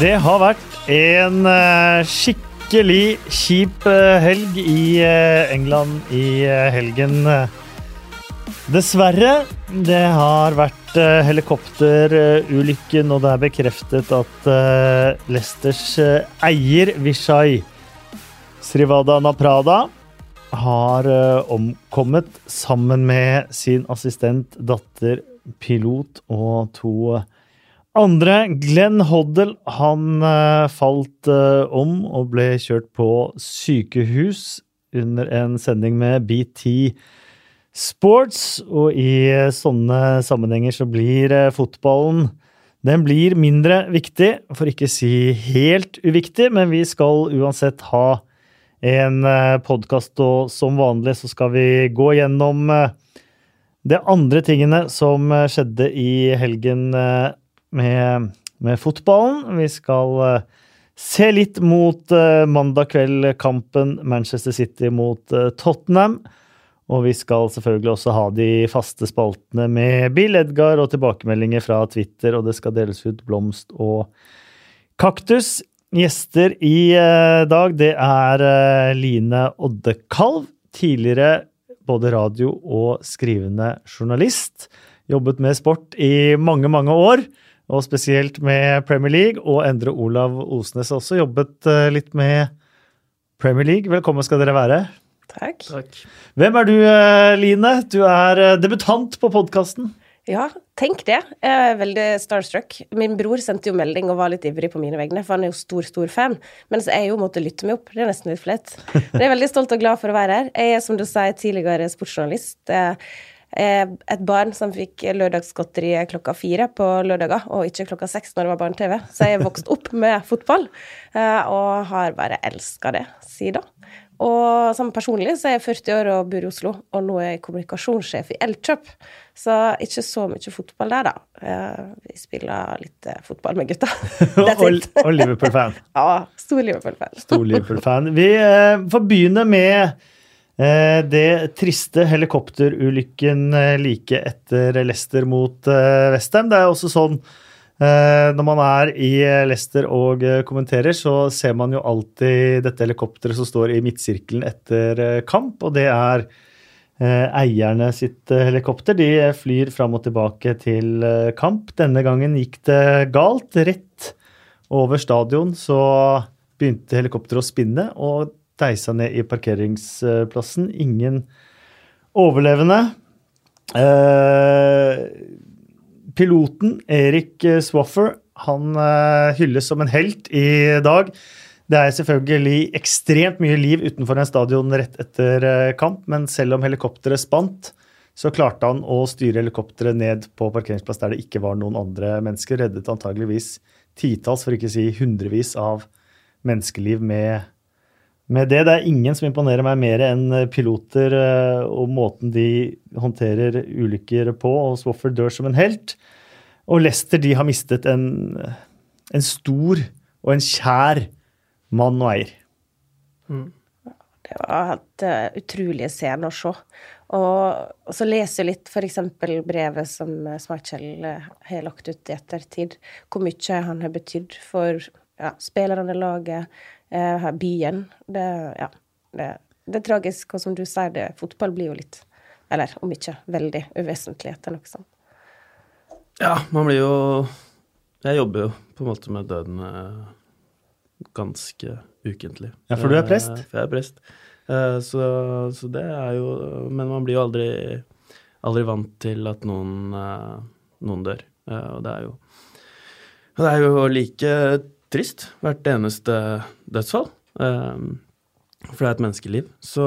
Det har vært en eh, skikkelig kjip eh, helg i eh, England i helgen. Dessverre. Det har vært helikopterulykken, og det er bekreftet at Leicesters eier, Vishay Srivada Naprada, har omkommet sammen med sin assistent, datter, pilot og to andre. Glenn Hoddle han eh, falt eh, om og ble kjørt på sykehus under en sending med BT Sports. Og i sånne sammenhenger så blir eh, fotballen den blir mindre viktig, for ikke si helt uviktig, men vi skal uansett ha en podkast, og som vanlig så skal vi gå gjennom det andre tingene som skjedde i helgen med, med fotballen. Vi skal uh, se litt mot uh, mandag kveld-kampen Manchester City mot uh, Tottenham. Og vi skal selvfølgelig også ha de faste spaltene med Bill Edgar og tilbakemeldinger fra Twitter, og det skal deles ut blomst og kaktus. Gjester i dag, det er Line Oddekalv. Tidligere både radio- og skrivende journalist. Jobbet med sport i mange, mange år og spesielt med Premier League. Og Endre Olav Osnes har også jobbet eh, litt med Premier League. Velkommen skal dere være. Takk. Takk. Hvem er du, eh, Line? Du er eh, debutant på podkasten. Ja, tenk det. Jeg er veldig starstruck. Min bror sendte jo melding og var litt ivrig på mine vegne, for han er jo stor, stor fan. Mens jeg jo måtte lytte meg opp. Det er nesten litt flaut. Men jeg er veldig stolt og glad for å være her. Jeg er, som du sier, tidligere sportsjournalist. Eh, et barn som fikk lørdagsgodteri klokka fire på lørdager, og ikke klokka seks når det var barne-TV. Så jeg er vokst opp med fotball, eh, og har bare elska det siden. Og som personlig så er jeg 40 år og bor i Oslo, og nå er jeg kommunikasjonssjef i Elkjøp. Så ikke så mye fotball der, da. Eh, vi spiller litt fotball med gutta. og, og Liverpool-fan. Ja, stor Liverpool-fan. Stor Liverpool-fan. Vi får begynne med Eh, det triste helikopterulykken eh, like etter Leicester mot eh, Westham. Det er også sånn når man er i Leicester og kommenterer, så ser man jo alltid dette helikopteret som står i midtsirkelen etter kamp, og det er eierne sitt helikopter. De flyr fram og tilbake til kamp. Denne gangen gikk det galt. Rett over stadion så begynte helikopteret å spinne, og deisa ned i parkeringsplassen. Ingen overlevende. Eh, piloten Erik Swaffer han eh, hylles som en helt i dag. Det er selvfølgelig ekstremt mye liv utenfor en stadion rett etter eh, kamp, men selv om helikopteret spant, så klarte han å styre helikopteret ned på parkeringsplass der det ikke var noen andre mennesker. Reddet antageligvis titalls, for ikke å si hundrevis av menneskeliv med med det. Det er ingen som imponerer meg mer enn eh, piloter eh, og måten de håndterer ulykker på. og Swaffer dør som en helt. Og Leicester de har mistet en, en stor og en kjær mann og eier. Mm. Det var helt uh, utrolige scener å se. Og, og, så leser jeg litt f.eks. brevet som Schmeichel har lagt ut i ettertid. Hvor mye han har betydd for ja, spillerne i laget, eh, byen. Det, ja, det, det, er tragisk, og som du sier, det, fotball blir jo litt Eller om ikke veldig uvesentlig etter noe sånt. Ja, man blir jo Jeg jobber jo på en måte med døden eh, ganske ukentlig. Ja, for du er prest? Eh, for jeg er prest. Eh, så, så, det er jo Men man blir jo aldri, aldri vant til at noen, noen dør. Og det er jo det er jo like trist hvert eneste dødsfall. Um, for det er et menneskeliv. Så,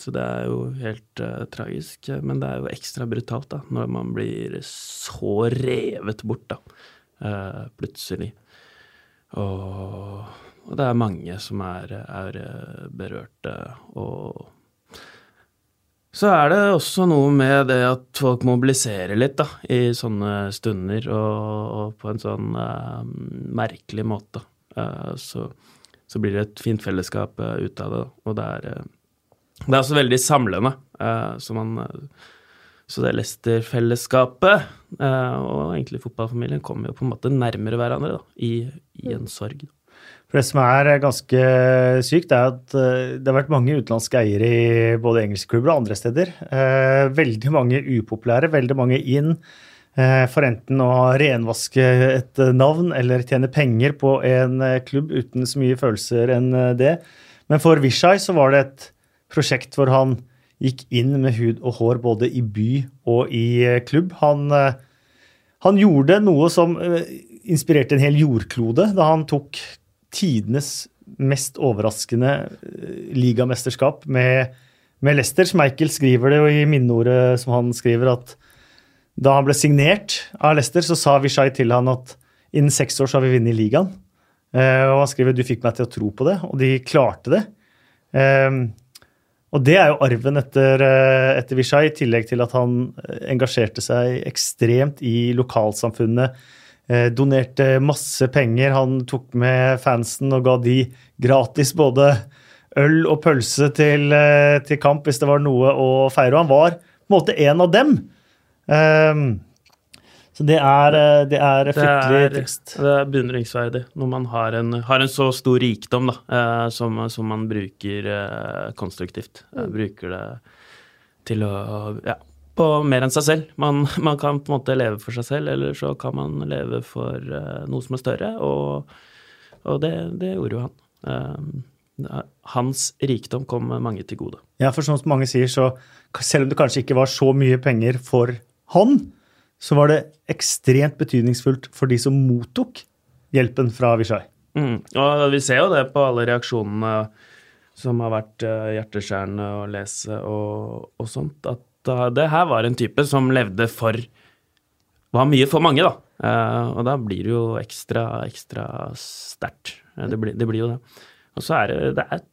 så det er jo helt uh, tragisk. Men det er jo ekstra brutalt da, når man blir så revet bort, da. Uh, plutselig. Og, og, det er mange som er, er berørte. Og så er det også noe med det at folk mobiliserer litt da, i sånne stunder, og, og på en sånn uh, merkelig måte. Uh, så, så, blir det et fint fellesskap uh, ut av det. Og det er, det er også veldig samlende. så man så det Leicester-fellesskapet uh, og egentlig fotballfamilien kommer jo på en måte nærmere hverandre da, i, i en sorg. For Det som er ganske sykt, er at uh, det har vært mange utenlandske eiere i både engelske klubber og andre steder. Uh, veldig mange upopulære, veldig mange inn. For enten å renvaske et navn eller tjene penger på en klubb uten så mye følelser enn det. Men for Vishai så var det et prosjekt hvor han gikk inn med hud og hår både i by og i eh, klubb. Han, eh, han gjorde noe som eh, inspirerte en hel jordklode da han tok tidenes mest overraskende ligamesterskap med, med Leicester. Schmeichel skriver det jo i minneordet som han skriver, at da han ble signert av Leicester, så sa Vishai til han at innen seks år så har vi vunnet ligaen. og han skriver du fikk meg til å tro på det, og de klarte det. Og det er jo arven etter, eh, etter Vishay, i tillegg til at han eh, engasjerte seg ekstremt i lokalsamfunnet. Eh, donerte masse penger. Han tok med fansen og ga de gratis både øl og pølse til, til kamp hvis det var noe å feire. Og han var på en måte en av dem. Um, så det er, eh, det er fryktelig trist. Det er beundringsverdig når man har en, har en, så stor rikdom da, eh, som, som, man bruker eh, konstruktivt. Mm. Bruker det til å ja, på mer enn seg selv. Man, man, kan på en måte leve for seg selv, eller så kan man leve for noe som er større, og, og det, det, gjorde jo han. Hans rikdom kom mange til gode. Ja, for som mange sier, så selv om det kanskje ikke var så mye penger for han, så var det ekstremt betydningsfullt for de som mottok hjelpen fra Vishai. Mm. Og vi ser jo det på alle reaksjonene som har vært uh, hjerteskjærende å lese og, og sånt, at uh, det her var en type som levde for Var mye for mange, da. Uh, og da blir det jo ekstra, ekstra sterkt. Det, blir, det blir jo det. Og så er det, det er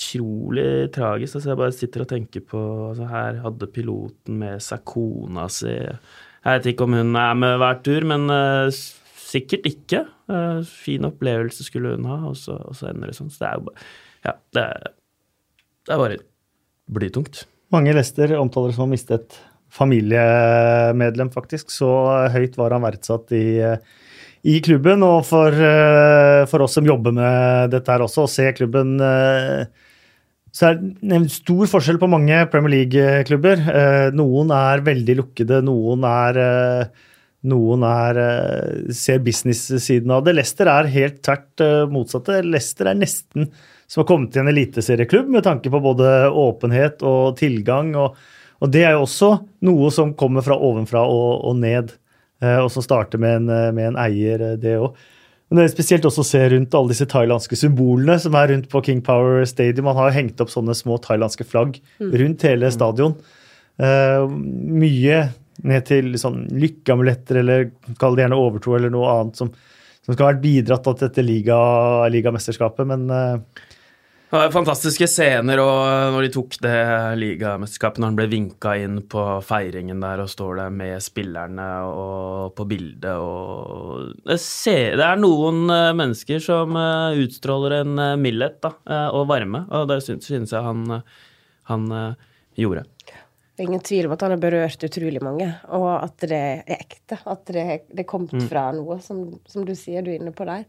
utrolig tragisk. Altså jeg bare sitter og tenker på altså Her hadde piloten med seg kona si. Jeg vet ikke om hun er med hver tur, men uh, sikkert ikke. Uh, fin opplevelse skulle hun ha, og så, og så, ender det sånn. Så det er jo bare Ja, det det er bare blytungt. Mange Lester omtaler som å miste et familiemedlem, faktisk. Så høyt var han verdsatt i, i klubben. Og for, uh, for, oss som jobber med dette her også, å se klubben så er det en stor forskjell på mange Premier League-klubber. Eh, noen er veldig lukkede, noen er, eh, noen er eh, ser business-siden av det. Leicester er helt tvert motsatte. Leicester er nesten som har kommet til en eliteserieklubb med tanke på både åpenhet og tilgang. Og, og, det er jo også noe som kommer fra ovenfra og, og ned, og som starter med en, med en eier, det òg. Men det er spesielt også å se rundt alle disse thailandske symbolene som er rundt på King Power Stadium. Man har jo hengt opp sånne små thailandske flagg mm. rundt hele mm. stadion. Uh, mye ned til sånn lykkeamuletter eller kall det gjerne overtro eller noe annet som, som skal ha vært bidratt til dette liga, ligamesterskapet. Men uh, det var fantastiske scener og når de tok det ligamesterskapet, når han ble vinka inn på feiringen der og står der med spillerne og på bildet og det, er noen eh, mennesker som eh, utstråler en eh, mildhet da, og varme, og det syns, jeg han, han gjorde. Det er ingen tvil om at han har berørt utrolig mange, og at det er ekte. At det, det er kommet mm. fra noe, som, som, du sier du er inne på der.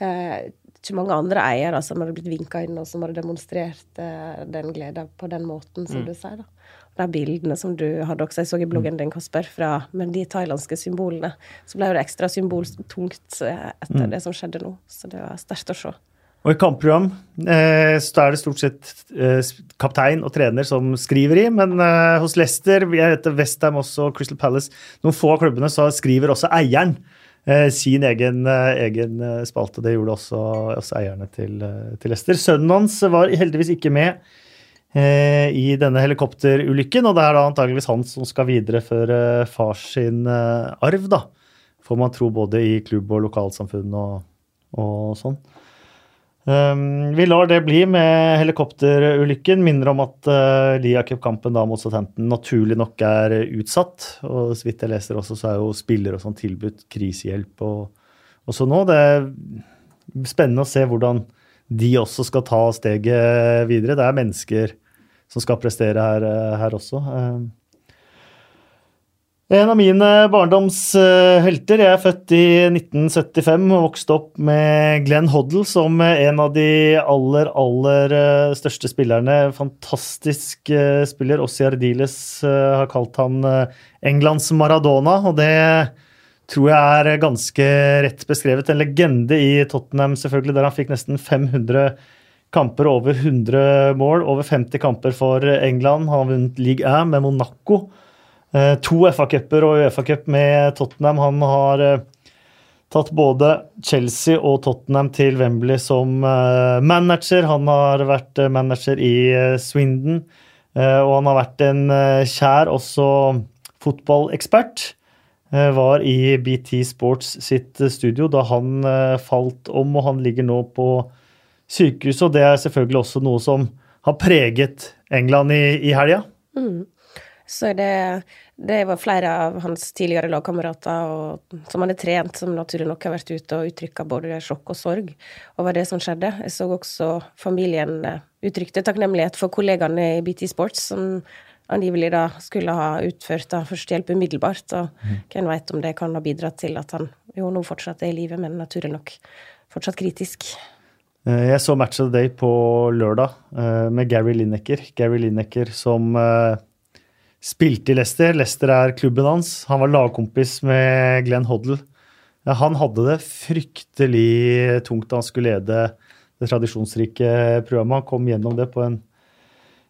Eh, ikke mange andre eiere som hadde blitt vinka inn, og som hadde demonstrert eh, den gleden på den måten, som mm. du sier. da. De bildene som du hadde også, jeg så i bloggen din, Kasper, fra, med de thailandske symbolene, så ble det ekstra symboltungt uh, etter mm. det som skjedde nå. Så det var sterkt å se. Og i kampprogram eh, så er det stort sett eh, kaptein og trener som skriver i, men eh, hos Leicester, Westham også, Crystal Palace, noen få av klubbene, så skriver også eieren Eh, sin egen, eh, egen, eh, spalte. Det gjorde også, også eierne til, til Leicester. Sønnen hans var heldigvis ikke med i denne helikopterulykken, og det er da antageligvis han som skal videreføre fars sin arv, da. Får man tro både i klubb og lokalsamfunn og, og sånn. Um, vi lar det bli med helikopterulykken. Minner om at uh, Lia Cup-kampen mot Southampton naturlig nok er utsatt. Og så vidt jeg leser også, så er jo spillere og sånn tilbudt krisehjelp og, og så nå. Det er spennende å se hvordan de også skal ta steget videre. Det er mennesker som skal prestere her, her også. En av mine barndomshelter. Jeg er født i 1975 og vokste opp med Glenn Hoddle som en av de aller, aller eh, største spillerne. Fantastisk eh, spiller. Ossi Ardiles eh, har kalt han Englands Maradona, og det tror jeg er ganske rett beskrevet. En legende i Tottenham, selvfølgelig, der han fikk nesten 500 kamper, over 100 mål, over 50 kamper for England. Han har vunnet league 1 med Monaco. Eh, to FA-cuper og Uefa-cup med Tottenham. Han har eh, tatt både Chelsea og Tottenham til Wembley som eh, manager. Han har vært manager i Swindon, og han har vært en kjær også fotballekspert. Var i BT Sports sitt studio da han falt om, og han ligger nå på sykehuset. Og det er selvfølgelig også noe som har preget England i, i helga. Mm så det, det var flere av hans tidligere lagkamerater som hadde trent, som naturlig nok har vært ute og uttrykka både sjokk og sorg over det som skjedde. Jeg så også familien eh, uttrykte takknemlighet for kollegaene i BT Sports, som angivelig da skulle ha utført da førstehjelp umiddelbart. Og mm. hvem veit om det kan ha bidratt til at han jo nå fortsatt er i live, men naturlig nok fortsatt kritisk. Eh, jeg så Match of the Day på lørdag eh, med Gary Lineker. Gary Lineker som Spilte i Leicester. Leicester er klubben hans. Han var lagkompis med Glenn Hoddle. Han hadde det fryktelig tungt da han skulle lede det tradisjonsrike programmet. Han kom gjennom det på en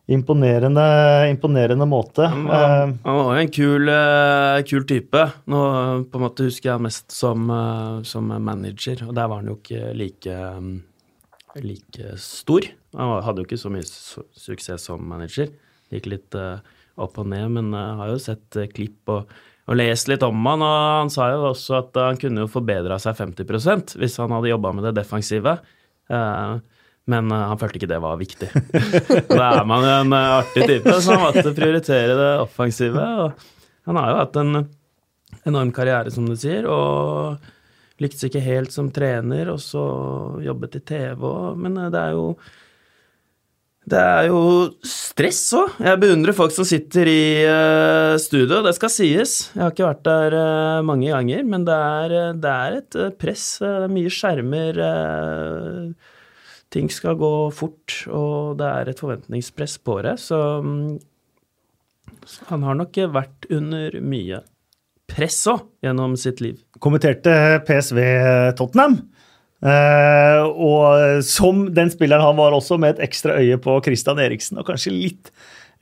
imponerende, imponerende måte. Han var, eh, han var jo en kul, eh, kul, type. Nå på en måte husker jeg mest som, eh, som manager, og der var han jo ikke like, like stor. Han hadde jo ikke så mye suksess som manager. Det gikk litt opp og ned, men jeg har jo sett eh, klipp og, og lest litt om han, og han sa jo også at han kunne jo forbedra seg 50% hvis han hadde jobba med det defensive. Eh, men eh, han følte ikke det var viktig. da er man jo en artig type, så han måtte prioritere det offensive. Og han har jo hatt en enorm karriere, som du sier, og lyktes ikke helt som trener, og så jobbet i TV òg, men det er jo det er jo stress òg. Jeg beundrer folk som sitter i uh, studio, det skal sies. Jeg har ikke vært der uh, mange ganger, men det er, uh, det er et press. Mye skjermer. ting skal gå fort, og det er et forventningspress på det. Så, så han har nok vært under mye press òg gjennom sitt liv. Kommenterte PSV Tottenham. Uh, og som den spilleren han var også, med et ekstra øye på Christian Eriksen, og kanskje litt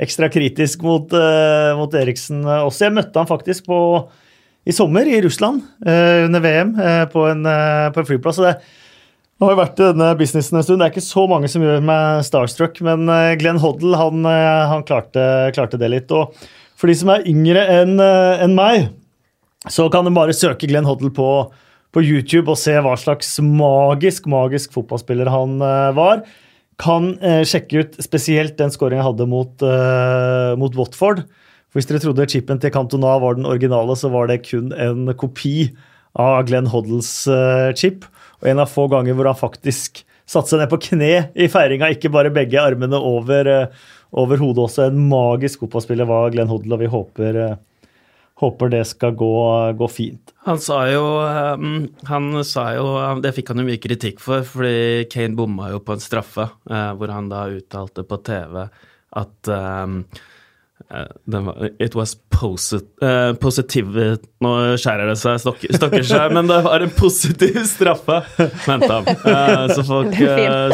ekstra kritisk mot, uh, mot Eriksen også. Jeg møtte han faktisk på, i sommer i Russland uh, under VM på en, på, en, flyplass. og det nå har jeg vært i denne businessen en stund. Det er ikke så mange som gjør meg starstruck, men Glenn Hoddle han, han klarte, klarte, det litt. Og for de som er yngre enn en meg, så kan de bare søke Glenn Hoddle på på YouTube og se hva slags magisk, magisk fotballspiller han uh, var. Kan uh, sjekke ut spesielt den skåringen jeg hadde mot, uh, mot, Watford. For Hvis dere trodde chipen til Cantona var den originale, så var det kun en kopi av Glenn Hoddles chip. Og en av få ganger hvor han faktisk satte seg ned på kne i feiringa, ikke bare begge armene over, over hodet også. En magisk fotballspiller var Glenn Hoddle, og vi håper håper det skal gå, gå fint. Han sa jo um, Han sa jo Det fikk han jo mye kritikk for, fordi Kane bomma jo på en straffe, uh, hvor han da uttalte på TV at Uh, var, it was posit, uh, positive Nå skjærer det seg, stokker, stokker seg, men det var en positiv straffe, mente han. Uh, så folk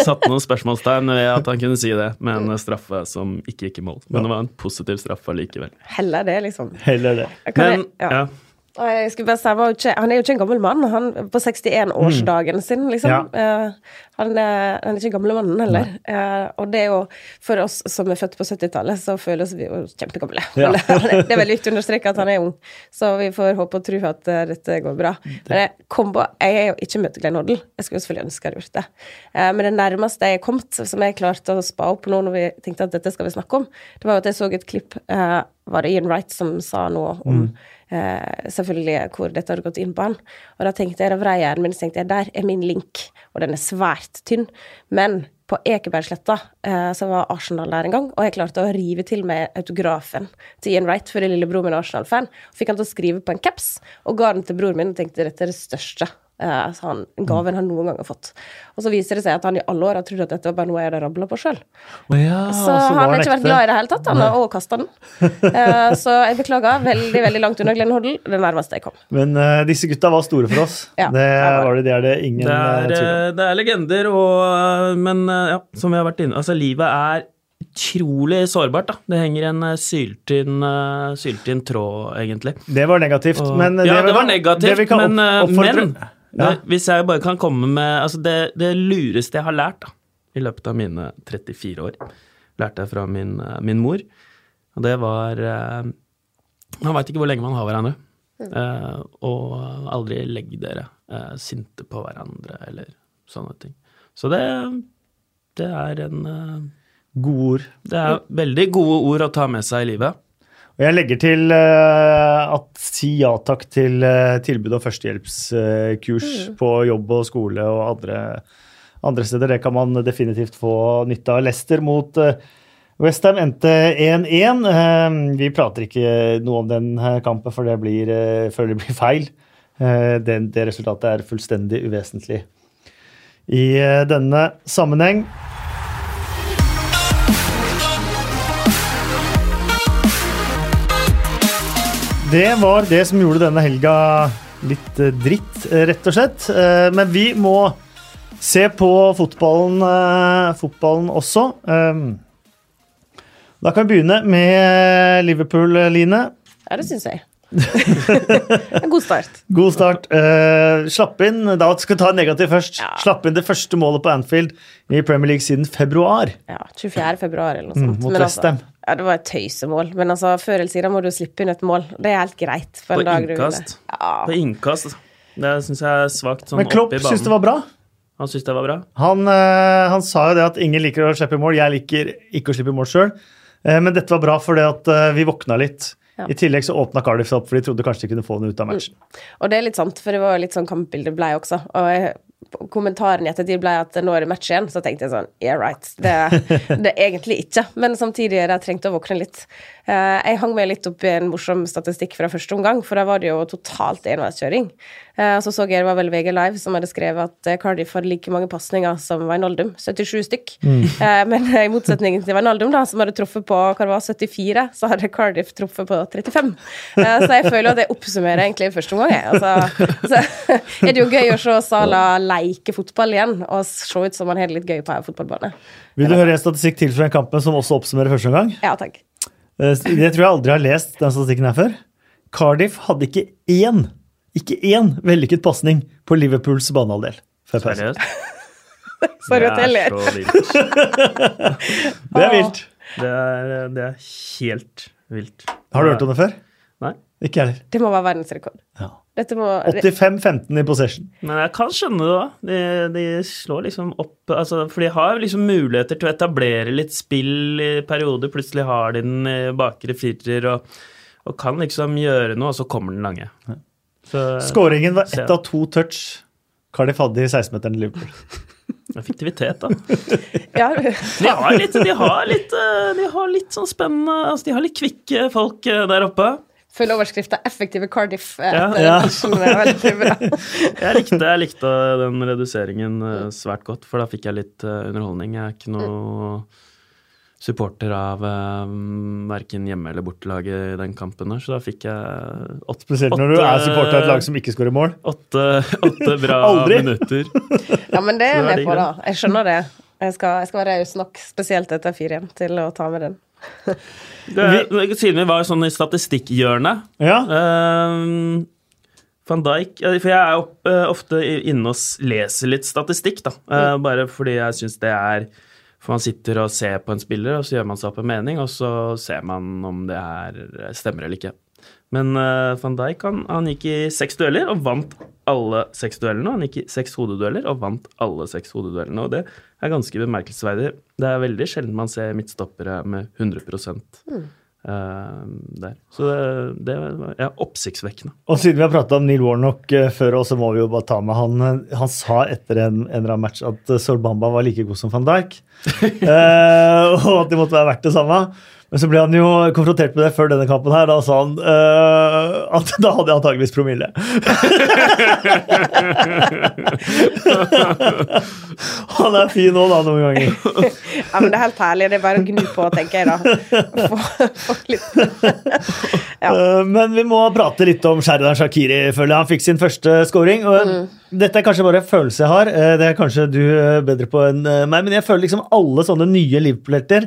satte noen spørsmålstegn ved at han kunne si det med en straffe som ikke gikk i mål. Men det var en positiv straffe likevel. Heller det, liksom. Heller det. Men, ja. ja. Jeg skulle bare si, Han er jo ikke en gammel mann. Han På 61-årsdagen mm. sin, liksom. Ja. Uh, han, er, han, er, ikke gamlemannen heller. Uh, og det er jo For oss som er født på 70-tallet, så føles vi jo kjempegamle. Ja. det er veldig viktig å understreke at han er ung, så vi får håpe og tro at uh, dette går bra. Men kombo, jeg er jo ikke møtt Glenn Hoddle. Jeg skulle selvfølgelig ønske jeg hadde gjort det. men det nærmeste jeg er kommet, som jeg klarte å spa opp nå når vi tenkte at dette skal vi snakke om, det var jo at jeg så et klipp Var det Ian Wright som sa noe om mm eh, selvfølgelig hvor dette hadde gått inn på han. Og da tenkte jeg, da vrei hjernen min, så tenkte jeg der er min link, og den er svært tynn. Men på Ekebergsletta eh, så var Arsenal der en gang, og jeg klarte å rive til meg autografen til Ian Wright, fordi lillebroren min er Arsenal-fan. Fikk han til å skrive på en caps, og ga den til broren min og tenkte dette er det største eh, han, gaven han noen gang har fått. Og så viser det seg at han i alle år har trodd at dette var bare noe jeg hadde rabla på sjøl. Oh ja, Så så, han har ikke vært glad i det hele tatt, han har òg kasta den. uh, så jeg beklager. Veldig, veldig langt unna Glenn Hoddle. Det nærmeste jeg kom. Men uh, disse gutta var store for oss. Ja, det, det var det, det er det ingen Det er, tvil om. det er legender, og, men ja, som vi har vært inne Altså, livet er utrolig sårbart, da. Det henger en syltynn syltynn tråd, egentlig. Det var negativt, men ja, vi det var negativt, det men, men Ja. hvis jeg bare kan komme med altså det, det lureste jeg har lært da, i løpet av mine 34 år, lærte jeg fra min, eh, min mor. Og det var eh, Man veit ikke hvor lenge man har hverandre. Eh, og aldri legg dere sinte på hverandre eller sånne ting. Så det, det er en Gode ord. Det er veldig gode ord å ta med seg i livet. Og jeg legger til eh, at si ja takk til uh, tilbud om førstehjelpskurs på jobb og skole og andre, andre steder. Det kan man definitivt få nytte av. Leicester mot Westham endte 1-1. Eh, vi prater ikke noe om den eh, kampen, for det blir, eh, føler det blir feil. Eh, den, det resultatet er fullstendig uvesentlig i eh, denne sammenheng. Det var det som gjorde denne helga litt eh, dritt, eh, rett og slett. Eh, Men vi må se på fotballen, fotballen også. Eh, Da kan vi begynne med Liverpool, Line. Ja, det syns jeg. en god start. God start. Slapp inn Da skal vi ta negativ først. Ja. Slapp inn det første målet på Anfield i Premier League siden februar. Ja, 24. februar eller noe sånt. mot Westham. West Ham. Ja, det var et tøysemål. Men altså, før eller siden må du slippe inn et mål. Det er helt greit. For På dag innkast. Du Ja. På innkast. Det syns jeg er svakt sånn Men Klopp syntes det var bra. Han syntes det var bra? Han, eh, han sa jo det at ingen liker å slippe mål. Jeg liker ikke å slippe mål sjøl. Men dette var bra fordi at eh, vi våkna litt. Ja. I tillegg så åpna Cardiff seg opp, for de trodde kanskje de kunne få den ut av matchen. Og det er litt sant, for det var jo litt sånn kampbildet blei også. Og jeg, kommentaren i ettertid ble at nå er det match igjen, så tenkte jeg sånn Yeah, right. Det, er egentlig ikke. Men samtidig de trengte å våkne litt. Eh, jeg hang meg litt opp i en morsom statistikk fra første omgang, for da var det jo totalt enveiskjøring. Eh, så så jeg det var vel VG Live som hadde skrevet at eh, Cardiff hadde like mange pasninger som Wijnaldum, 77 stykk. Mm. men i motsetning til Wijnaldum, da, som hadde truffet på hva det var, 74, så hadde Cardiff truffet på 35. Eh, så jeg føler at det oppsummerer egentlig første omgang. jeg. Altså, så er det jo gøy å se Sala leke fotball igjen og se ut som han har det litt gøy på en fotballbane. Vil du høre en statistikk til fra den kampen som også oppsummerer første omgang? Ja, takk. Eh, Det tror jeg aldri har lest den statistikken her før. Cardiff hadde ikke én, ikke én vellykket pasning på Liverpools banehalvdel. Seriøst? Sorry at jeg Det er så vilt. Det er vilt. Det er, det er helt vilt. Har du hørt om det før? Nei. Ikke jeg heller. Det må være verdensrekord. Ja. Dette må 85-15 i possession. Men jeg kan skjønne det, da. De, de slår liksom opp altså, For de har liksom muligheter til å etablere litt spill i perioder. Plutselig har de den i bakre firer og, og kan liksom gjøre noe, og så kommer den lange. Så Skåringen var ett av to touch Cardiff hadde i 16-meteren til Liverpool. effektivitet, da. Ja, De har litt, de har litt, eh, de har litt sånn spennende altså De har litt kvikke folk eh, der oppe. Følg overskrifta 'Effektive Cardiff'. eh, Ja. Ja. Jeg likte, jeg likte den reduseringen eh, svært godt, for da fikk jeg litt eh, underholdning. Jeg er ikke noe supporter av um, verken hjemme- eller bortelaget i den kampen, der, så da fikk jeg åtte, Spesielt når du Åtte- er supporter av et lag som ikke skårer mål. åtte, åtte bra minutter. Ja, men det er jeg med på, da. Jeg skjønner det. Jeg skal, jeg skal være raus nok, spesielt etter 4-1, til å ta med den. Det, siden vi var sånn i statistikkhjørnet Ja, Ehm, Van Dijk eh, For jeg er opp, uh, ofte inne og leser litt statistikk, da. Eh, bare fordi jeg syns det er For man sitter og ser på en spiller, og så gjør man seg opp en mening, og så ser man om det er, stemmer eller ikke. Men uh, van Dijk han, han gikk i seks dueller og vant alle seks duellene. Han gikk i seks hodedueller og vant alle seks hodeduellene. Og det er ganske bemerkelsesverdig. Det er veldig sjelden man ser midtstoppere med 100 Mm. eh, der. Så det, det ja, oppsiktsvekkende. Og siden vi har prata om Neil Warnock uh, før, så må vi jo bare ta med han. eh, Han sa etter en, en eller annen match at uh, Solbamba var like god som van Dijk. Eh, og at det måtte være verdt det samme. Men så ble han jo konfrontert med det før denne kampen her. Da sa han uh, at da hadde jeg antageligvis promille. han er fin nå, da, noen ganger. Ja, men det er helt herlig. Det er bare å gnu på, tenker jeg da. Få, få litt Ja. uh, Men vi må prate litt om Sherdan Shakiri. føler jeg. Han fikk sin første scoring. og Mm. Dette er kanskje bare en følelse jeg har. Eh, Det er kanskje du bedre på enn meg, men jeg føler liksom alle sånne nye Liverpool-helter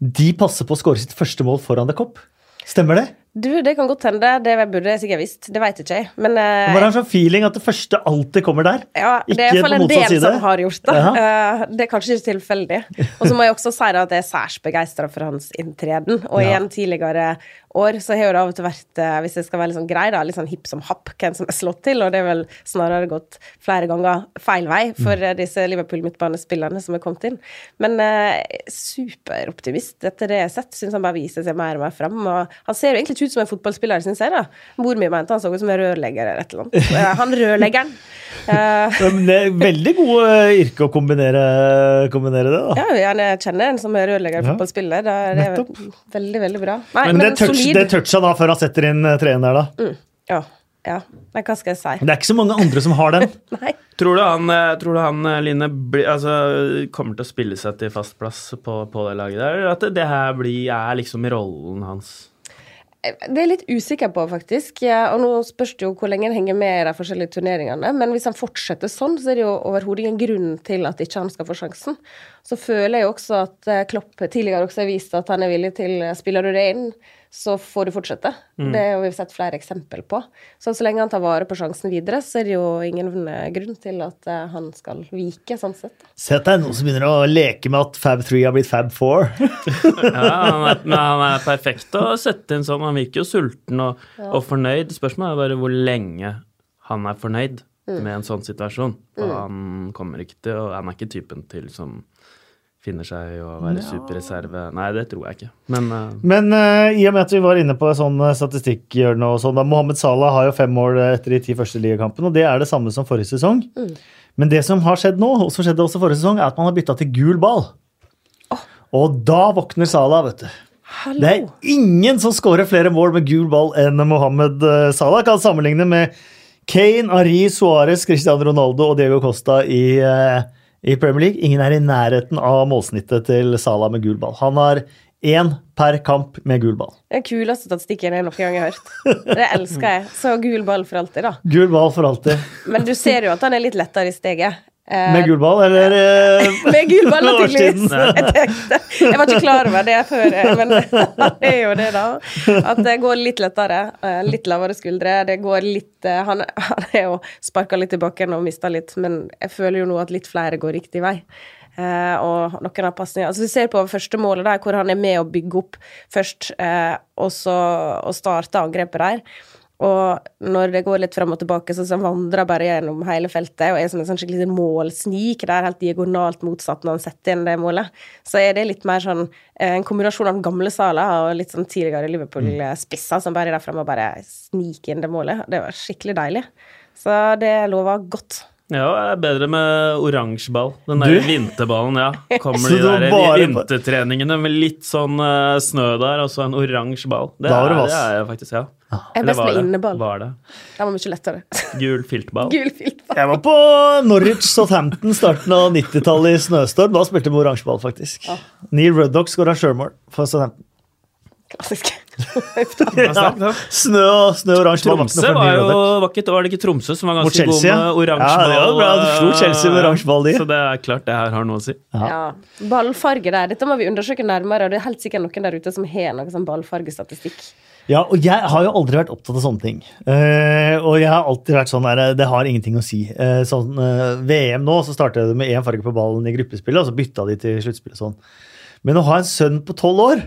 de passer på å skåre sitt første mål foran The Cop. Stemmer det? Du, det kan godt hende. Det burde jeg sikkert visst. Det veit ikke jeg. Men uh, Det var en sånn feeling at det første alltid kommer der. ja, det er iallfall en del side. som har gjort det. Uh -huh. uh, det er kanskje ikke tilfeldig. Og så må jeg også si at jeg er særs begeistra for hans inntreden. Og Ja. igjen tidligere år så har det av og til vært, eh, hvis jeg skal være litt sånn grei, da, litt sånn hipp som happ hvem som er slått til, og det er vel snarere gått flere ganger feil vei for Mm. eh, disse Liverpool-midtbanespillerne som er kommet inn. Men uh, superoptimist etter det jeg har sett. Syns han bare viser seg mer og mer fram. Og han ser jo egentlig ikke ut som en fotballspiller, syns jeg. da. Mor mi mente han så ut som en rørlegger eller et eller annet. Han rørleggeren. Eh, det er veldig god eh, yrke å kombinere, kombinere det, da. ja, jeg kjenner en som er rørlegger og Ja. fotballspiller. Da er det Nettopp. veldig, veldig bra. Nei, Men det, touch, solid. det toucha da før han setter inn eh, treen der, da. Ja. ja. men hva skal jeg si? Det er ikke så mange andre som har den. Nei. Tror du han, eh, tror du han Line, bli, altså, kommer til å spille seg til fast plass på, på det laget der? Eller at det, det her blir, er liksom rollen hans? Det er litt usikker på, faktisk. Og nå spørs det jo hvor lenge han henger med i de forskjellige turneringene. Men hvis han fortsetter sånn, så er det jo overhodet ingen grunn til at ikke han skal få sjansen. Så føler jeg jo også at eh, Klopp tidligere også har vist at han er villig til eh, spiller du det inn, så får du fortsette. Det har vi sett flere eksempel på. Så så lenge han tar vare på sjansen videre, så er det jo ingen grunn til at eh, han skal vike, sånn sett. Se deg noen som begynner å leke med at Fab 3 har blitt Fab 4. Ja, han er, men han er perfekt å sette inn sånn. Han virker jo sulten og, og fornøyd. Spørsmålet er bare hvor lenge han er fornøyd med en sånn situasjon. Og han kommer ikke til å Han er ikke typen til som finner seg i å være superreserve. Nei, det tror jeg ikke. Men uh... Men uh, i og med at vi var inne på sånn uh, statistikkhjørne og sånn, da Mohammed Salah har jo fem mål eh, etter de ti første ligakampene, og det er det samme som forrige sesong. Men det som har skjedd nå, og som skjedde også forrige sesong, er at man har bytta til gul ball. Og da våkner Salah, vet du. Hallo! Det er ingen som skårer flere mål med gul ball enn Mohammed eh, Salah. Kan sammenligne med Kane, Ari, Suárez, Cristiano Ronaldo og Diego Costa i, eh, i Premier League. Ingen er i nærheten av målsnittet til Salah med gul ball. Han har én per kamp med gul ball. Den kuleste statistikken jeg noen gang har hørt. Det elsker jeg. Så gul ball for alltid, da. Gul ball for alltid. Men du ser jo at han er litt lettere i steget. Eh, Med gullball, eller eh, Med gullball, naturligvis. Jeg, jeg var ikke klar over det før, eh, men det er jo det, da. At det går litt lettere. Litt lavere skuldre. Det går litt Han, han er jo sparka litt i bakken og mista litt, men jeg føler jo nå at litt flere går riktig vei. Eh, og noen av pasningene altså Vi ser på første målet der, hvor han er med å bygge opp først, eh, og så og starte angrepet der. Og når det går litt fram og tilbake, så, så vandrer bare gjennom hele feltet og er som en sånn skikkelig målsnik. Det er helt diagonalt motsatt når han setter inn det målet. Så er det litt mer sånn eh, en kombinasjon av gamle saler, og litt sånn tidligere Liverpool-spisser som bare er der fremme og bare sniker inn det målet. Det var skikkelig deilig. Så det lover godt. Ja, det er bedre med oransje ball. Den Du? der vinterballen, ja. Kommer Så de var der bare- vintertreningene med litt sånn uh, snø der, og så en oransje ball. Det, er, det er jeg faktisk, ja. Jeg er best med inneball. Var det. Den var mye lettere. Gul filtball. Gul filtball. Jeg var på Norwich Southampton starten av 90-tallet i snøstorm. Da spilte vi med oransje ball, faktisk. Neil Ruddock skåra sjølmål for Southampton. Klassisk. Ja. Snø og snø oransje Tromsø var jo vakkert, var, ikke, var det ikke Tromsø som var ganske god med oransje ball? Ja, det bra. Du slo Chelsea med oransje ball, de. Så det er klart det her har noe å si. Ja. Ballfarge der. Dette må vi undersøke nærmere, og det er helt sikkert noen der ute som har noe sånn ballfargestatistikk. Ja, og jeg har jo aldri vært opptatt av sånne ting. Uh, og jeg har alltid vært sånn der, det har ingenting å si. Uh, sånn, uh, VM nå, så startet det med én farge på ballen i gruppespillet, og så bytta de til sluttspillet sånn. Men å ha en sønn på tolv år,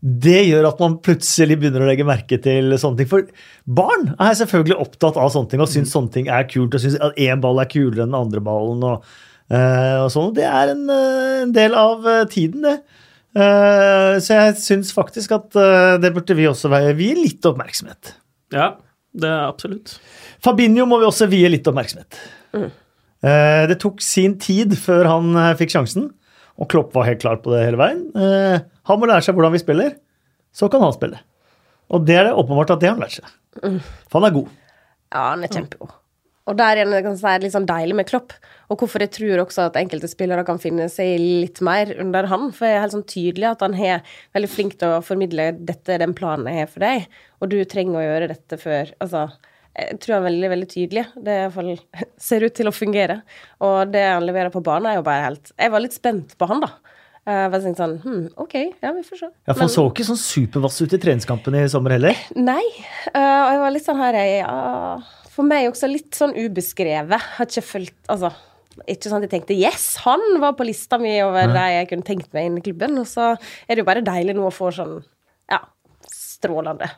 det gjør at man plutselig begynner å legge merke til sånne ting. For barn er selvfølgelig opptatt av sånne ting, og syns sånne ting er kult, og syns at én ball er kulere enn den andre ballen. og, eh, og sånn. Det er en, eh, en del av eh, tiden, det. Så jeg syns faktisk at det burde vi også være- vie litt oppmerksomhet. Ja, det er absolutt. Fabinho må vi også vie litt oppmerksomhet. Eh, det tok sin tid før han fikk sjansen, og Klopp var helt klar på det hele veien. Han må lære seg hvordan vi spiller, så kan han spille. Og det er det åpenbart at det har han lært seg. For han er god. Ja, han er kjempegod. Og der igjen kan jeg si, er det litt sånn deilig med Klopp, og hvorfor jeg tror også at enkelte spillere kan finne seg litt mer under han. For jeg er helt sånn tydelig at han er veldig flink til å formidle 'dette er den planen jeg har for deg', og du trenger å gjøre dette før Altså, jeg tror han er veldig, veldig tydelig. Det er i ser ut til å fungere. Og det han leverer på banen, er jo bare helt Jeg var litt spent på han, da. Jeg bare tenkte sånn hm, OK, ja, vi får se. Ja, for Han så ikke sånn supervass ut i treningskampen i sommer heller. Nei. øh, og jeg var litt sånn her jeg, ja, For meg også litt sånn ubeskrevet. Har ikke følt Altså, ikke sånn at jeg tenkte yes, han var på lista mi over de jeg kunne tenkt meg inn i klubben. Og så er det jo bare deilig nå å få sånn ja, strålende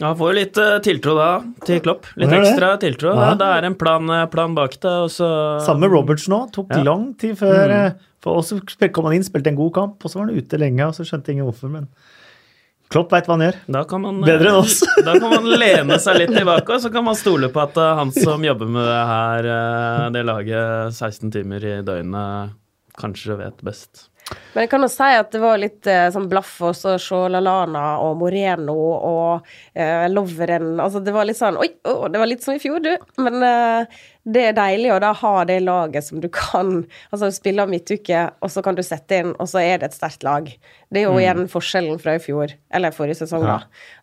Ja, får jo litt uh, tiltro da til Klopp. Litt ekstra tiltro. Ja. Da. Det er en plan, eh, plan bak det, og så Samme Roberts nå. Tok Ja. lang tid før eh, For også kom han inn, spilte en god kamp, og så var han ute lenge, og så skjønte ingen hvorfor. Men Klopp veit hva han gjør. Da kan man, Bedre enn oss. da kan man lene seg litt tilbake, og så kan man stole på at eh, han som jobber med det her, eh, det laget 16 timer i døgnet, kanskje vet best. Men jeg kan jo si at det var litt eh, sånn blaff hos Sholalana og Moreno og eh, Loveren. Altså det var litt sånn Oi, oh, det var litt som i fjor, du. Men eh, det er deilig å da ha det laget som du kan Altså spille spiller midtuke, og så kan du sette inn, og så er det et sterkt lag. Det er jo igjen forskjellen fra i fjor, eller forrige sesong, da.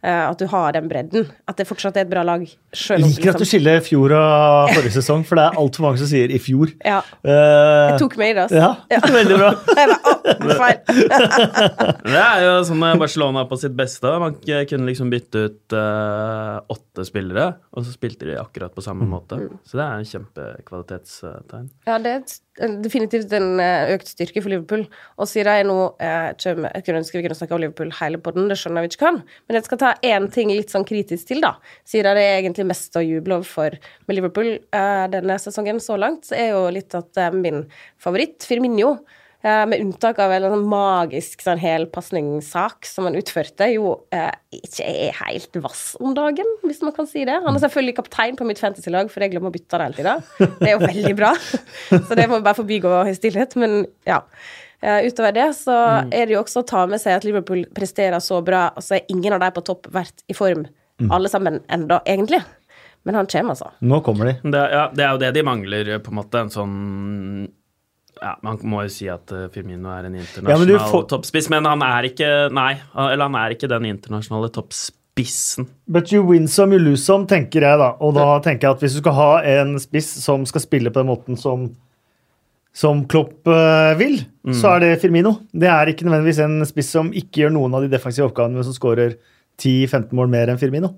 Eh, at du har den bredden. At det fortsatt er et bra lag. Selv om Liker at du liksom, skiller fjor og forrige sesong, for det er altfor mange som sier i fjor. Ja. Uh, Jeg tok meg i det, altså. ja, veldig bra. Jeg bare. Det er jo sånn Barcelona på sitt beste. Man kunne liksom bytte ut uh, åtte spillere, og så spilte de akkurat på samme måte. Så det er en kjempekvalitetstegn. Ja, det er definitivt en eh, økt styrke for Liverpool. Og siden jeg nå eh, Jeg kunne ønske vi kunne snakke om Liverpool hele podden, det skjønner vi ikke kan. Men jeg skal ta én ting litt sånn kritisk til, da. Siden det er egentlig mest å juble over for med Liverpool eh, denne sesongen så langt, så er jo litt at eh, min favoritt, Firminio med unntak av en magisk sånn helpasningssak som han utførte, jo eh, ikke er helt vass om dagen, hvis man kan si det. Han er selvfølgelig kaptein på mitt fantasy-lag, for jeg glemmer å bytte det hele tida. Det er jo veldig bra. Så det må vi bare forbigå i stillhet. Men ja. Eh, utover det så er det jo også å ta med seg at Liverpool presterer så bra, og så er ingen av de på topp vært i form, alle sammen enda, egentlig. Men han kommer, altså. Nå kommer de. Det, ja, det er jo det de mangler, på en måte. En sånn ja, Man må jo si at eh, Firmino er en Ja, internasjonal men får- toppspiss, men han er ikke Nei, eller han er ikke den internasjonale toppspissen. But you win some, you lose some, tenker jeg da. Og da tenker jeg at hvis du skal ha en spiss som skal spille på den måten som, som Klopp vil, vil, så er det Firmino. Det er ikke nødvendigvis en spiss som ikke gjør noen av de defensive oppgavene, men som skårer 10-15 mål mer enn Firmino.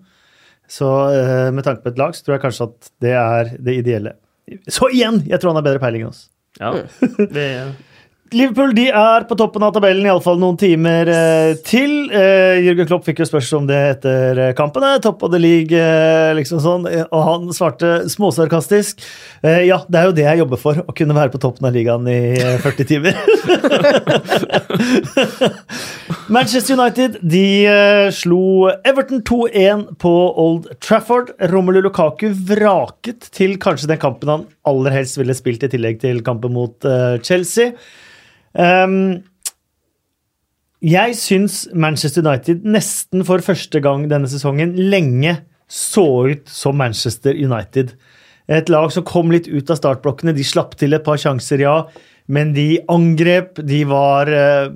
Så eh, med tanke på et lag, så tror jeg kanskje at det er det ideelle. Så igjen, jeg tror han har bedre peiling enn oss. Ja, vi, Liverpool de er på toppen av tabellen, iallfall noen timer eh, til. Eh, Jürgen Klopp fikk jo spørsmål om det etter eh, kampene. Top of the league, eh, liksom sånn. eh, Og han svarte småsarkastisk. Eh, ja, det er jo det jeg jobber for, å kunne være på toppen av ligaen i eh, 40 timer. Manchester United de eh, slo Everton 2-1 på Old Trafford. Romelu Lukaku vraket til kanskje den kampen han aller helst ville spilt i tillegg til kampen mot uh, Chelsea. Um, jeg syns Manchester United nesten for første gang denne sesongen lenge så ut som Manchester United. Et lag som kom litt ut av startblokkene. De slapp til et par sjanser, ja, men de angrep. De var uh,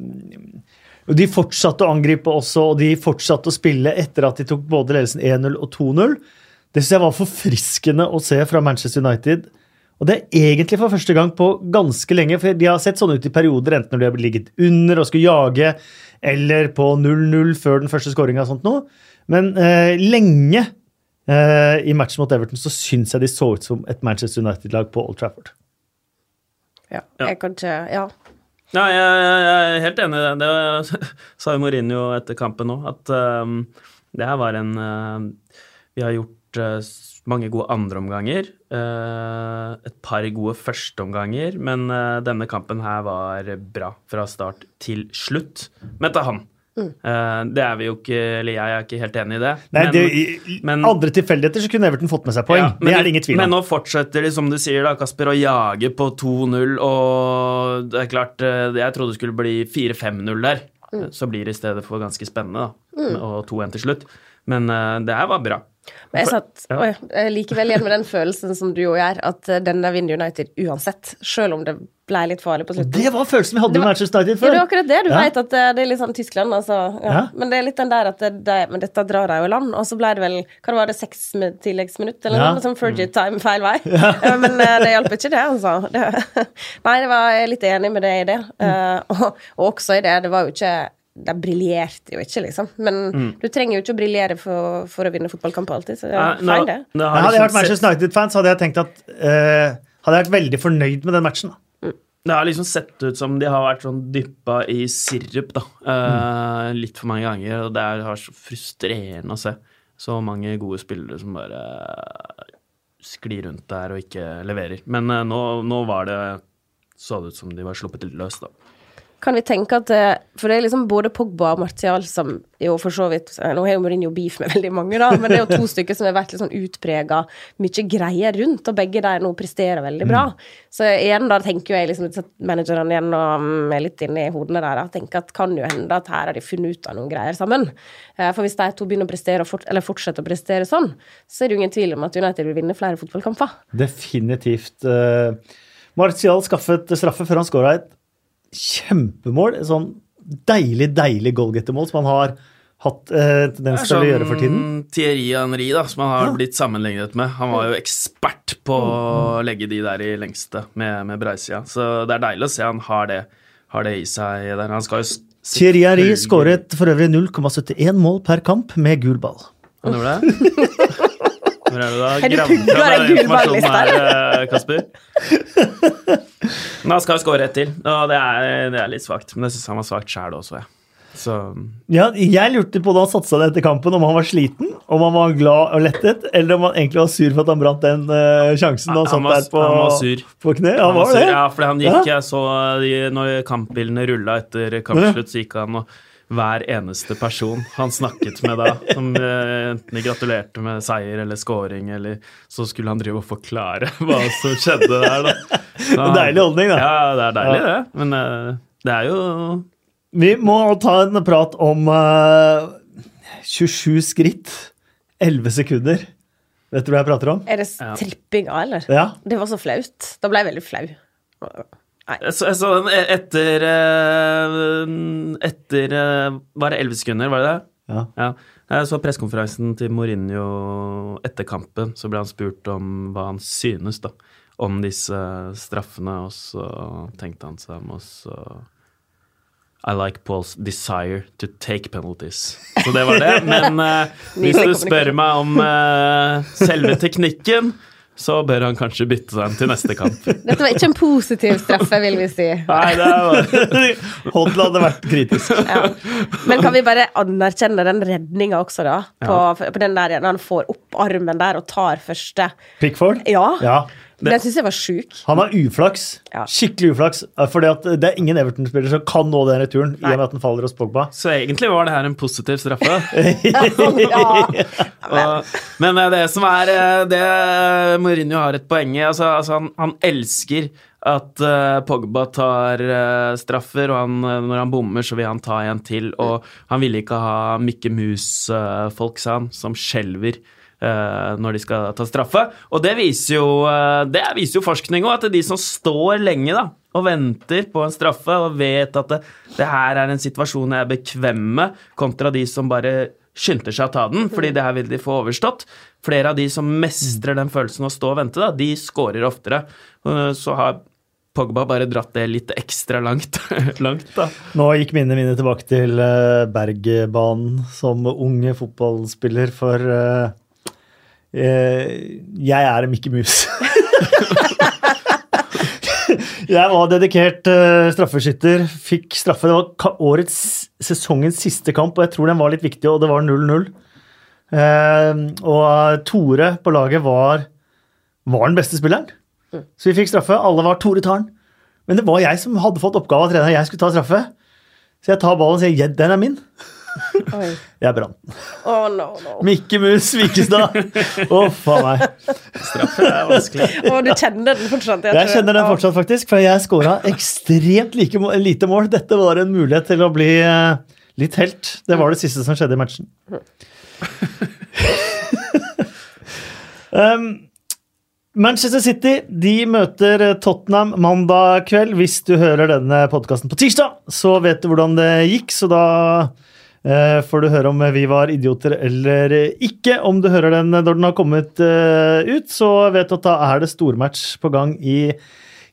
De fortsatte å angripe også, og de fortsatte å spille etter at de tok både ledelsen 1-0 og 2-0. Det synes jeg var forfriskende å se fra Manchester United. Og det er egentlig for første gang på ganske lenge, for de har sett sånn ut i perioder, enten når de har ligget under og skulle jage, eller på 0-0 før den første skåringa og sånt noe. Men eh, lenge eh, i matchen mot Everton så syns jeg de så ut som et Manchester United-lag på Old Trafford. Ja. Ja. Jeg kan ikke Ja. Ja, jeg, jeg, er helt enig i det. Det sa jo Mourinho etter kampen òg, at um, det her var en uh, Vi har gjort uh, mange gode andreomganger. Uh, et par gode førsteomganger. Men uh, denne kampen her var bra fra start til slutt. Men til han. Mm. Uh, det er vi jo ikke Eller jeg er ikke helt enig i det. Nei, men, det, I men, andre tilfeldigheter så kunne Everton fått med seg poeng. Ja, det er det ingen tvil om. Men nå fortsetter de, som du sier, da, Kasper, å jage på 2-0. Og det er klart, jeg trodde det skulle bli 4-5-0 der. Mm. Så blir det i stedet for ganske spennende, da. Mm. Og 2-1 til slutt. Men det her var bra. Men jeg satt ja. likevel igjen med den følelsen som du jo gjør, at eh, denne vinner United uansett, selv om det ble litt farlig på slutten. Det var følelsen vi hadde med Manchester United før. Ja, det var akkurat det. Du ja. vet at eh, det er litt sånn Tyskland, altså. Ja. Ja. Men det er litt den der at det, det, men dette drar de jo land. Og så ble det vel hva var det, seks tilleggsminutt eller noe, sånn Fergie mm. time feil vei. men det hjalp ikke, det, altså. Det, nei, det var jeg litt enig med det i det. Uh, og, og også i det, det var jo ikke de briljerte jo ikke, liksom. Men mm. du trenger jo ikke å briljere for, for, å vinne fotballkamp alltid. Så det er no, feil, det. No, hadde jeg liksom vært Manchester United-fans, hadde jeg tenkt at uh, Hadde jeg vært veldig fornøyd med den matchen. da. Mm. Det har liksom sett ut som de har vært sånn dyppa i sirup, da. Uh, mm. Litt for mange ganger. Og det er har så frustrerende å se. Så mange gode spillere som bare sklir rundt der og ikke leverer. Men uh, nå, nå var det så det ut som de var sluppet litt løs, da kan vi tenke at eh, For det er liksom både Pogba og Martial som jo for så vidt Nå har jo Mourinho beef med veldig mange, da, men det er jo to stykker som har vært litt sånn utprega mye greier rundt, og begge der nå presterer veldig bra. Mm. Så igjen, da tenker jo jeg liksom managerne igjen og mm, er litt inne i hodene der, og tenker at kan jo hende at her har de funnet ut av noen greier sammen. Eh, for hvis de to begynner å prestere, fort, eller fortsetter å prestere sånn, så er det jo ingen tvil om at United vil vinne flere fotballkamper. Definitivt. Martial skaffet straffe før han skåra et kjempemål. Sånn deilig, deilig goalgettermål som han har hatt eh, tendens til å gjøre for tiden. Thierry Henry, da, som han har ja. blitt sammenlignet med. Han var jo ekspert på å mm. legge de der i lengste med, med breisida. Så det er deilig å se han har det, har det i seg der. Han skal jo Thierry Henry skåret for øvrig 0,71 mål per kamp med gul ball. Han gjorde det? Hvor er det da? Gravd fram den informasjonen her, eh, Kasper? Men han skal skåre ett til, og det er, det er litt svakt. Men jeg syns han var svakt sjæl også, jeg. Så. Ja, jeg lurte på da han satsa det etter kampen, om han var sliten, om han var glad og lettet, eller om han egentlig var sur for at han brant den uh, sjansen da han, han satt der på, han var sur. på kne. Han, han var, var det? Ja, fordi han gikk, ja? jeg så de, når kampbilene rulla etter kampslutt, så gikk han og hver eneste person han snakket med da, som eh, enten de gratulerte med seier eller scoring, eller så skulle han drive og forklare hva som skjedde der, da. Så, deilig holdning, da. Ja, det er deilig, det. Men uh, det er jo Vi må ta en prat om uh, eh, 27 skritt, 11 sekunder. Vet du hva jeg prater om? Er det strippinga, eller? Ja. Det var så flaut. Da ble jeg veldig flau. Jeg så, jeg så etter eh, Etter eh, Var det elleve sekunder, var det det? Ja. ja. Jeg så pressekonferansen til Mourinho etter kampen. Så ble han spurt om hva han synes da, om disse straffene, og så tenkte han seg om også I like Paul's desire to take penalties. Så det var det. Men uh, hvis du spør meg om uh, selve teknikken, så bør han kanskje bytte seg til neste kamp. Dette var ikke en positiv straffe, vil vi si. Nei, det var Hoddle hadde vært kritisk. Ja. Men kan vi bare anerkjenne den redninga også, da? På, ja. på den der, når han får opp armen der og tar første. Pickford? Ja. ja. Den syns jeg var sjuk. Han har uflaks. Ja. Skikkelig uflaks. For det er ingen Everton-spiller som kan nå den returen Nei. i og med at den faller hos Pogba. Så egentlig var det her en positiv straffe. ja. og, men det som er eh, det Mourinho har et poeng i altså, altså han, han, elsker at uh, Pogba tar uh, straffer, og han, når han bommer, så vil han ta en til. Og han ville ikke ha Mikke Mus-folk, sa han, som skjelver Eh, når de skal ta straffe. Og det viser jo, eh, det viser jo forskning òg, at de som står lenge da, og venter på en straffe og vet at det, det her er en situasjon jeg er bekvem med, kontra de som bare skynder seg å ta den, fordi det her vil de få overstått. Flere av de som mestrer den følelsen å stå og vente, da, de scorer oftere. Så har Pogba bare dratt det litt ekstra langt. langt da. Nå gikk minnene mine tilbake til Bergbanen som unge fotballspiller for Eh, jeg er en Mikke Mus. jeg var dedikert uh, straffeskytter. Fikk straffe. Det var årets, sesongens siste kamp, og jeg tror den var litt viktig, og det var 0-0. Eh, og Tore på laget var, var den beste spilleren. Så vi fikk straffe. Alle var Tore tar den. Men det var jeg som hadde fått oppgave av treneren. Jeg skulle ta straffe. Så jeg tar ballen og sier den er min. Oi. Jeg brant. Oh, no, no. Mikke Mus Vikestad. Å, faen meg. Straffe er vanskelig. Oh, du kjenner den fortsatt? Jeg kjenner den fortsatt, faktisk. For jeg skåra ekstremt like, lite mål. Dette var en mulighet til å bli eh, litt helt. Det var det siste som skjedde i matchen. um, Manchester City de møter Tottenham mandag kveld. Hvis du hører denne podkasten på tirsdag, så vet du hvordan det gikk. Så da eh, får du høre om vi var idioter eller ikke. Om du hører den når den har kommet eh, ut, så vet du at da er det stormatch på gang i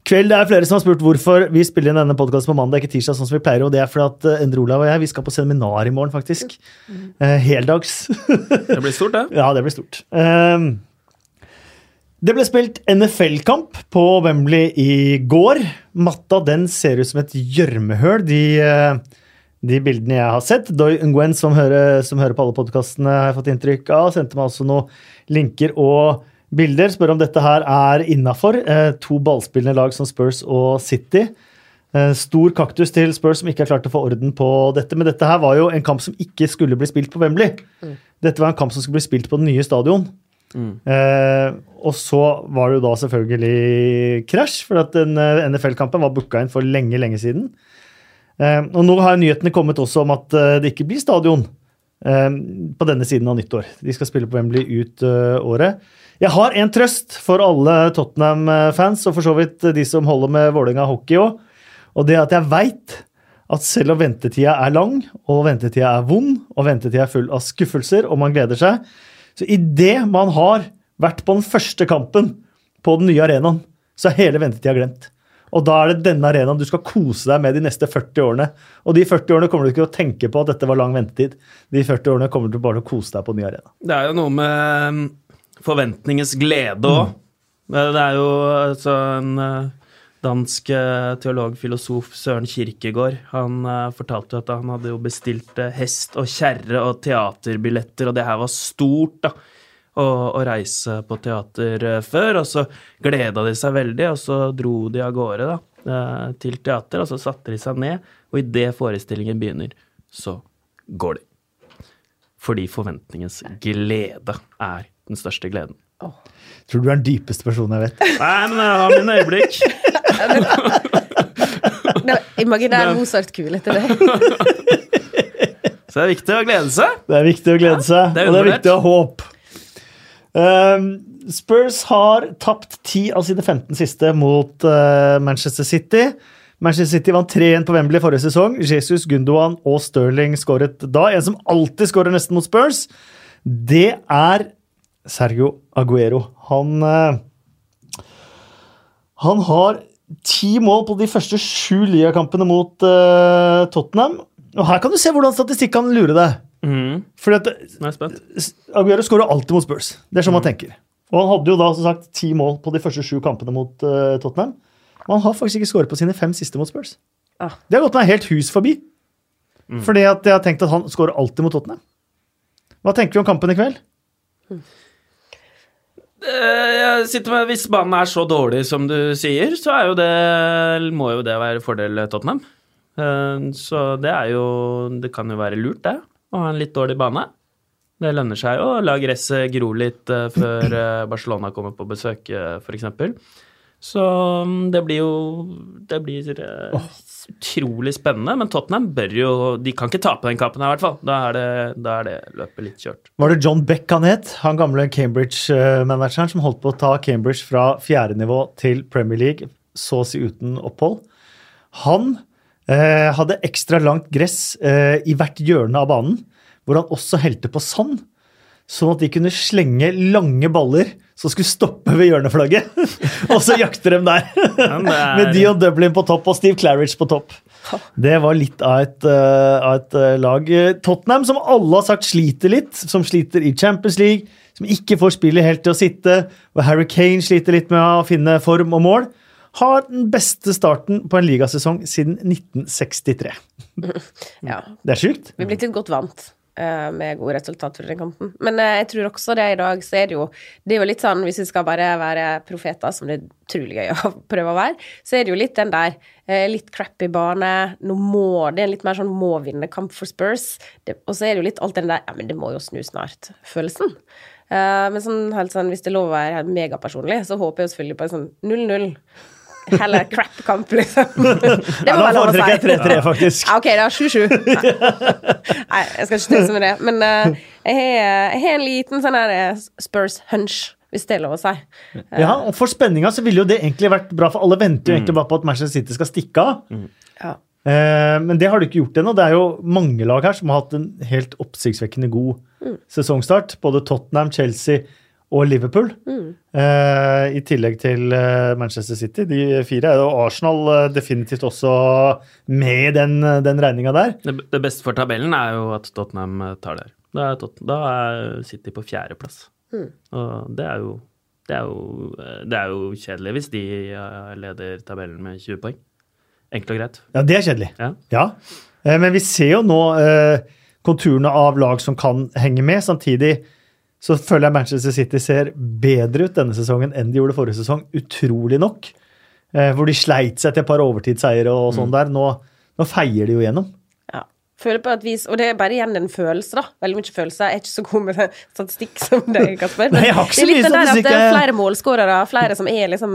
kveld. Det er flere som har spurt hvorfor vi spiller inn denne podkasten på mandag, ikke tirsdag, sånn som vi pleier. Og det er fordi at eh, Endre Olav og jeg vi skal på seminar i morgen, faktisk. Eh, heldags. Det blir stort, det. Ja, det blir stort. Ehm, det ble spilt NFL-kamp på Wembley i går. Matta den ser ut som et gjørmehøl, de, eh, de bildene jeg har sett. Doy Nguyen, som hører, som hører på alle podkastene, har jeg fått inntrykk av, sendte meg også noen linker og bilder. Spør om dette her er innafor. To ballspillende lag som Spurs og City. Eh, Stor kaktus til Spurs som ikke har klart å få orden på dette. Men dette her var jo en kamp som ikke skulle bli spilt på Wembley. Dette var en kamp som skulle bli spilt på den nye stadion. Eh, og så var det jo da selvfølgelig krasj, for at den eh, NFL-kampen var booka inn for lenge, lenge siden. Eh, og nå har nyhetene kommet også om at eh, det ikke blir stadion eh, på denne siden av nyttår. De skal spille på Wembley ut eh, året. Jeg har en trøst for alle Tottenham-fans, og for så vidt de som holder med Vålerenga hockey òg. Og det at jeg veit at selv om ventetida er lang, og ventetida er vond, og ventetida er full av skuffelser, og man gleder seg, så idet man har vært på den første kampen på den nye arenaen, så er hele ventetida glemt. Og da er det denne arenaen du skal kose deg med de neste 40 årene. Og de 40 årene kommer du ikke til å tenke på at dette var lang ventetid. De 40 årene kommer du bare til å kose deg på ny arena. Det er jo noe med mm, forventningens glede òg. Det er jo altså en eh, dansk eh, teolog, filosof, Søren Kirkegård, han eh, fortalte jo at han hadde jo bestilt hest og kjerre og teaterbilletter, og det her var stort, da. Å, å reise på teater eh, før, og så gleda de seg veldig, og så dro de av gårde da, eh, til teater, og så satte de seg ned, og idet forestillingen begynner, så går de. Fordi forventningens glede er den største gleden. Tror du er den dypeste personen jeg vet. Nei, men jeg har mine øyeblikk. Det er Imaginær Mozart-kule til det. Så det er viktig å glede seg. Det er viktig å glede seg, det er og det er viktig å ha håp. Um, Spurs har tapt 10 av sine 15 siste mot uh, Manchester City. Manchester City vant 3-1 på Wembley forrige sesong. Jesus, Gundogan og Sterling skåret da. En som alltid skårer nesten mot Spurs, det er Sergio Aguero. Han uh, Han har ti mål på de første sju ligakampene mot uh, Tottenham. Og her kan du se hvordan statistikk kan lure deg. Mhm, Fordi at er. Aguero skårer alltid mot Spurs. Det er sånn Mm. man tenker. Og han hadde jo da som sagt ti mål på de første sju kampene mot uh, Tottenham. Men han har faktisk ikke skåret på sine fem siste mot Spurs. Ah. Det har gått meg helt hus forbi. Mm. Fordi at jeg har tenkt at han skårer alltid mot Tottenham. Hva tenker vi om kampen i kveld? Eh, Jeg sitter med Hvis banen er så dårlig som du sier, så er jo det, må jo det være fordel Tottenham. Eh, Så det er jo Det kan jo være lurt, det, å ha en litt dårlig bane. Det lønner seg å la gresset gro litt eh, før eh, Barcelona kommer på besøk, uh, f.eks. Så mm, det blir jo Det blir eh, utrolig spennende. Men Tottenham bør jo De kan ikke tape den kampen her, i hvert fall. Da er det, da er det løpet litt kjørt. Var det John Beck han het? Han gamle Cambridge-manageren som holdt på å ta Cambridge fra fjerde nivå til Premier League, så å si uten opphold. Han eh, hadde ekstra langt gress eh, i hvert hjørne av banen, hvor han også helte på sand, sånn at de kunne slenge lange baller som skulle stoppe ved hjørneflagget. og så jakter de der. er- Med Dion Dublin på topp og Steve Claridge på topp. Det var litt av et, uh, et uh, lag. Tottenham, som alle har sagt sliter litt, som sliter i Champions League, som ikke får spillet helt til å sitte, og Harry Kane sliter litt med å finne form og mål, har den beste starten på en ligasesong siden 1963. Ja. Det er sjukt. Vi er blitt litt godt vant. eh, med gode resultater fra den kampen. Men eh, jeg tror også det i dag, så er det jo Det er jo litt sånn, hvis vi skal bare være profeter, som det er utrolig gøy å prøve å være, så er det jo litt den der eh, litt crappy bane. Nå må Det er en litt mer sånn må-vinne-kamp for Spurs. Og så er det jo litt alt den der Ja, men det må jo snu snart. Følelsen. Eh, men sånn, helt sånn, hvis det er lov å være megapersonlig, så håper jeg jo selvfølgelig på en sånn 0-0. Heller crap-kamp, liksom. Det Ja, må da være lov å si. foretrekker jeg 3-3, faktisk. Ok, da 7-7. Nei, jeg skal ikke støtte med det. Men uh, jeg, har, jeg har en liten sånn her eh, Spurs-hunch, hvis det er lov å si. Ja, og For spenninga så ville jo det egentlig vært bra, for alle venter jo egentlig bare på at Manchester City skal stikke av. Ja. Eh, men det har du ikke gjort ennå. Det er jo mange lag her som har hatt en helt oppsiktsvekkende god sesongstart. Både Tottenham, Chelsea og Liverpool. Eh, I tillegg til eh, Manchester City. De fire er jo Arsenal eh, definitivt også med i den, den regninga der. Det, det beste for tabellen er jo at Tottenham eh, tar der. Da er, Tot da er City på fjerdeplass. Og det er jo det er, jo, eh, det er jo kjedelig hvis de eh, leder tabellen med 20 poeng. Enkelt og greit. Ja, det er kjedelig. Ja. Ja. Eh, men vi ser jo nå eh, konturene av lag som kan henge med. Samtidig så føler jeg Manchester City ser bedre ut denne sesongen enn de gjorde forrige sesong. Utrolig nok. Eh, hvor de sleit seg til et par overtidsseiere og sånn der. Nå, nå feier de jo gjennom. Føler på et vis, Og det er bare igjen en følelse, da. Veldig mye følelse. Jeg er ikke så god med statistikk som deg, Kasper. Men Nei, jeg har ikke det så mye statistikk, det er jeg- flere målskårere, flere som er liksom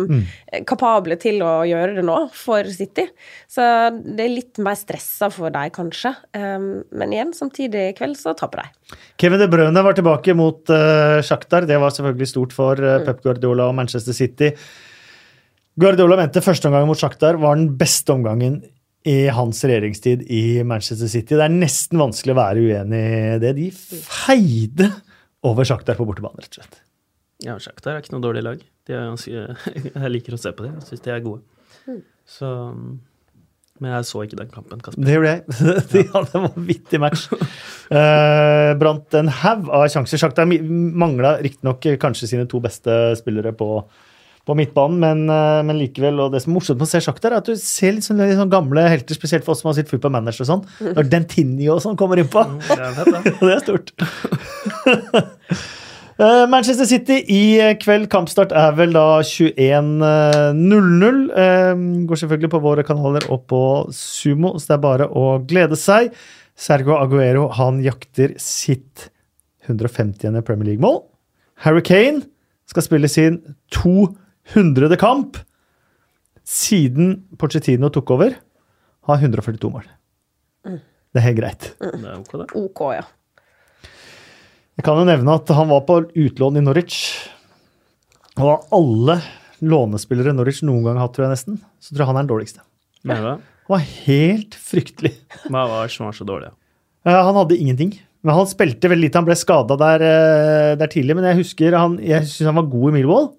kapable til å gjøre det nå for City. Så det er litt mer stressa for dem, kanskje. Um, men igjen, samtidig i kveld så taper de. Kevin De Brøne var tilbake mot uh, Shakhtar. Det var selvfølgelig stort for uh, Pep Guardiola og Manchester City. Guardiola mente første omgang mot Shakhtar var den beste omgangen i hans regjeringstid i Manchester City. Det er nesten vanskelig å være uenig i det. De feide over Shakhtar på bortebane, rett og slett. Ja, Shakhtar er ikke noe dårlig lag. De er ganske, jeg liker å se på dem. Jeg syns de er gode. Så Men jeg så ikke den kampen, Kasper. Det gjorde jeg. De hadde en vanvittig match. Uh, brant en haug av sjanser. Shakhtar mangla riktignok kanskje sine to beste spillere på, på midtbanen, men, eh, men likevel. Og det som er morsomt med å se sjakk der, er at du ser litt sånn, litt sånn gamle helter, spesielt for oss som har sett Football Manager og sånn. Når Dentinho og sånn kommer innpå. Det er da. det er stort. Eh, Manchester City i kveld. Kampstart er vel da 21.00. Eh, Går selvfølgelig på våre kanaler og på Sumo, så det er bare å glede seg. Sergo Aguero han jakter sitt 150. Premier League-mål. Harry Kane skal spille sin 200. kamp. Siden Pochettino tok over, har 142 mål. Det er helt greit. Det er ok, det. OK, ja. Jeg kan jo nevne at han var på utlån i Norwich. Og av alle lånespillere Norwich noen gang har hatt, tror jeg nesten, så tror jeg han er den dårligste. Men, det? Han var helt fryktelig. Hva var det som var så dårlig? Eh, Han hadde ingenting. Men han spilte veldig lite. Han ble skada der, eh, der tidlig. Men jeg husker han, jeg syns han var god i Millwall.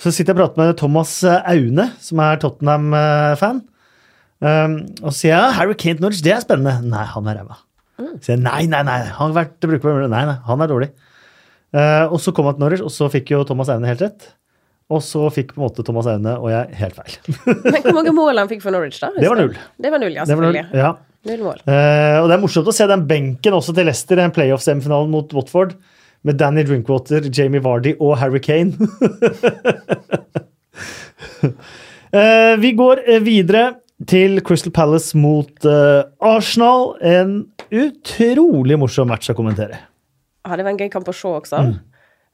Så sitter jeg og prater med Thomas eh, Aune, som er Tottenham-fan. Um, og så sier jeg Harry Kane Norwich, det er spennende. Nei, han er ræva. Så sier jeg nei, nei, nei, han har vært brukbar. Nei, nei, han er dårlig. Uh, og så kom han til Norwich, og så fikk jo Thomas Aune helt rett. Og så fikk på en måte Thomas Aune og jeg helt feil. Men hvor mange mål han fikk for Norwich, da? Det var null. Det var null, ja, Det var null. selvfølgelig. Ja. Null mål. Uh, og det er morsomt å se den benken også til Leicester, den playoff-semifinalen mot Watford, med Danny Drinkwater, Jamie Vardy og Harry Kane. uh, vi går eh, videre til Crystal Palace mot uh, Arsenal. En utrolig morsom match å kommentere. Ja, det var en gøy kamp å se også.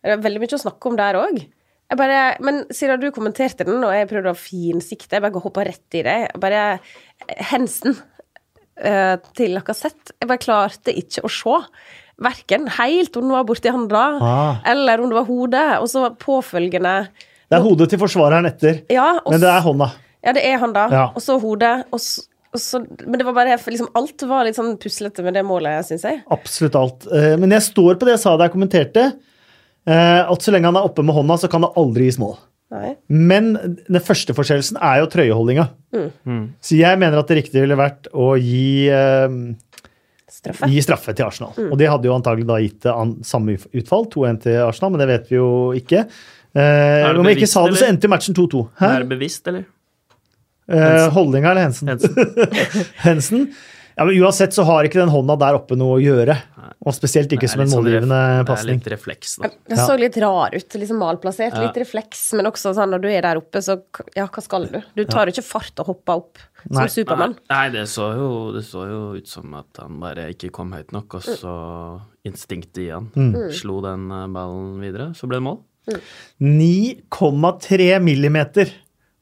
Det er veldig mye å snakke om der òg. Men siden du kommenterte den, og jeg prøvde å finsikte, jeg bare hoppa rett i det. Jeg Bare Hensen uh, til Lacassette. Jeg bare klarte ikke å se. Verken helt om den var borti handa, Ah. eller om det var hodet. Og så påfølgende Det er hodet til forsvareren etter, Ja, og men det er hånda. Ja, det er han, da. Ja. Og så hodet. Og så, så, men det var bare liksom, alt var litt sånn puslete med det målet, syns jeg. Absolutt alt. Eh, Men jeg står på det jeg sa da jeg kommenterte, eh, at så lenge han er oppe med hånda, så kan det aldri gis mål. Nei. Men den første forskjellelsen er jo trøyeholdinga. Så jeg mener at det riktige ville vært å gi, eh, Straffe. gi straffe til Arsenal. Og det hadde jo antagelig da gitt an, samme utfall, 2-1 til Arsenal, men det vet vi jo ikke. Eh, det om jeg ikke sa det, så endte jo matchen 2-2. Er det bevisst, eller? Eh, Holdninga eller Hensen? Hensen. Hensen. Ja, men Uansett så har ikke den hånda der oppe noe å gjøre. Og spesielt ikke som en målgivende sånn målgivende Det er pasning. litt refleks, da. Det så litt rar ut, liksom malplassert. Ja. Litt refleks, men også sånn når du er der oppe, så ja, hva skal du? Du tar jo ikke fart og hopper opp som Nei. Supermann. Nei, det så, jo, det så jo ut som at han bare ikke kom høyt nok, og så instinktet i han Mm. slo den eh, ballen videre. Så ble det mål. 9,3 millimeter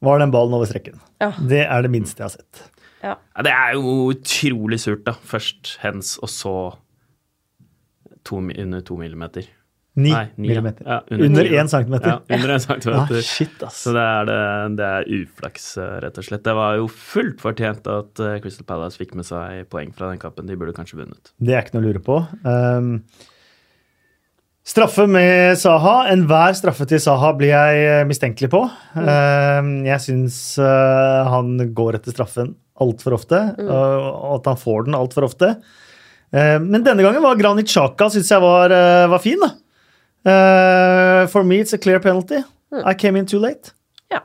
var den ballen over streken. Ja. Det er det minste jeg har sett. Ja. Ja, det er jo utrolig surt, da. Først hens, og så to, under to millimeter. 9 Nei, ni, millimeter. Ja, under én 1 centimeter. Ja, under en Ah, centimeter. shit, ass. Så det er, det, det er uflaks, eh, rett og slett. Det var jo fullt fortjent at eh, Crystal Palace fikk med seg poeng fra den kampen. De burde kanskje vunnet. Det er ikke noe å lure på. Um, straffe med Saha. Enhver straffe til Saha blir jeg mistenkelig på. Um, jeg syns eh, han går etter straffen altfor ofte, og at han får den altfor ofte. Uh, men denne gangen var Granit Xhaka syns jeg var, eh, var fin. da. For me it's a clear penalty. I came in too late. ja.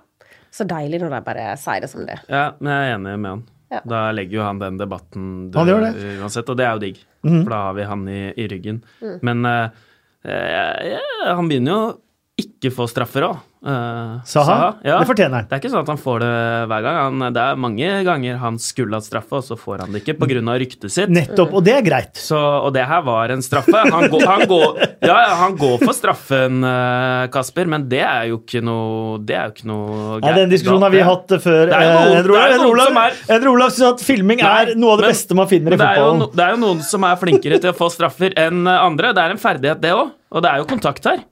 Så deilig når de bare sier det som det. Ja, men jeg er enig med han. Ja. Da legger jo han den debatten Han gjør det. død uansett, og det er jo digg. Mm. For da har vi han i, i ryggen. Men uh, eh, ja, han begynner jo ikke få straffer òg. Saha? Ja. Det fortjener han. Det er ikke sånn at han får det hver gang. Han, det er mange ganger han skulle hatt straffe, og så får han det ikke pga. ryktet sitt. Nettopp. Og det er greit. Så, og det her var en straffe. Han går, han går, ja, ja, han går for straffen, eh, Kasper, men det er jo ikke noe Det er jo ikke noe Nei, Den diskusjonen har vi hatt før. Det er noen- Eh, Endre det jo Olav- Olav- Olav syns at filming er noe av det men- beste man finner i er, fotballen. no- det er jo noen som er flinkere til å få straffer enn eh, andre. Det er en ferdighet, det òg. Og det er jo kontakt her.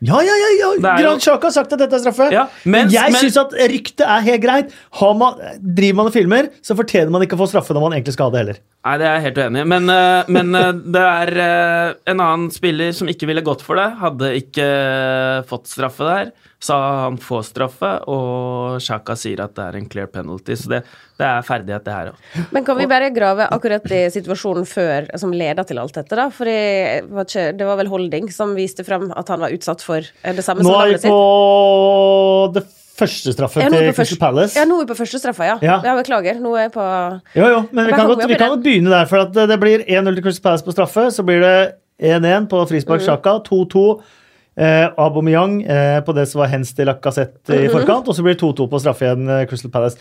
Ja, ja, ja! ja. Det er jo- Granit har sagt at dette er straffe. Ja, men jeg men- syns at ryktet er helt greit. Har man, driver man og filmer, så fortjener man ikke å få straffe når man egentlig skal ha det heller. Nei, det er jeg helt uenig i. Men, eh, men eh, det er eh, en annen spiller som ikke ville gått for det. Hadde ikke fått straffe der. Sa han får straffe, og Sjaka sier at det er en clear penalty. Så det, det er ferdighet, det her òg. Men kan vi bare grave akkurat i situasjonen før som leda til alt dette, da? For det var, ikke, det var vel Holding som viste frem at han var utsatt for det samme Nå som er vi sitt? på det første er til Crystal første- Palace. Ja, nå er vi på første straffa, ja. Ja. ja. Beklager. Nå er jeg på Jo, jo, men vi kan, godt, vi kan godt begynne der, for det- det blir 1-0 til Crystal Palace på straffe. Så blir det 1-1 på frispark Sjaka. 2-2 eh, Aubameyang eh, på det som var hens til Lacassette i forkant. Og så blir det 2-2 på straffe igjen, eh, Crystal Palace.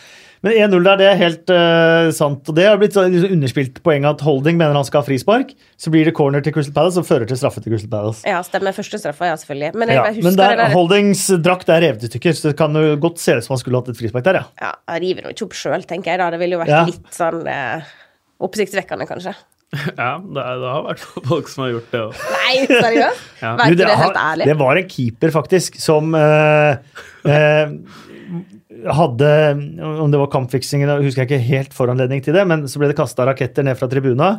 Men 1-0 der, det er helt eh, sant. Og det har blitt så, liksom underspilt poeng at Holding mener han skal ha frispark. Så blir det corner til Crystal Palace, og fører til straffe til Crystal Palace. Ja, stemmer. Første straffa, ja, selvfølgelig. Men Ja, men der, det der Holdings drakt er revet i stykker, så det kan jo godt se ut som han skulle hatt et frispark der, ja. Ja, jeg river nå ikke opp sjøl, tenker jeg da. Det ville jo vært Ja. litt sånn eh, oppsiktsvekkende, kanskje. Ja, det, er, det har vært folk som har gjort det òg. Nei, seriøst? Ja. Vet Du, det, det helt ærlig? det var en keeper, faktisk, som eh, eh, hadde Om det var kampfiksingen, husker jeg ikke helt foranledning til det, men så ble det kasta raketter ned fra tribuna,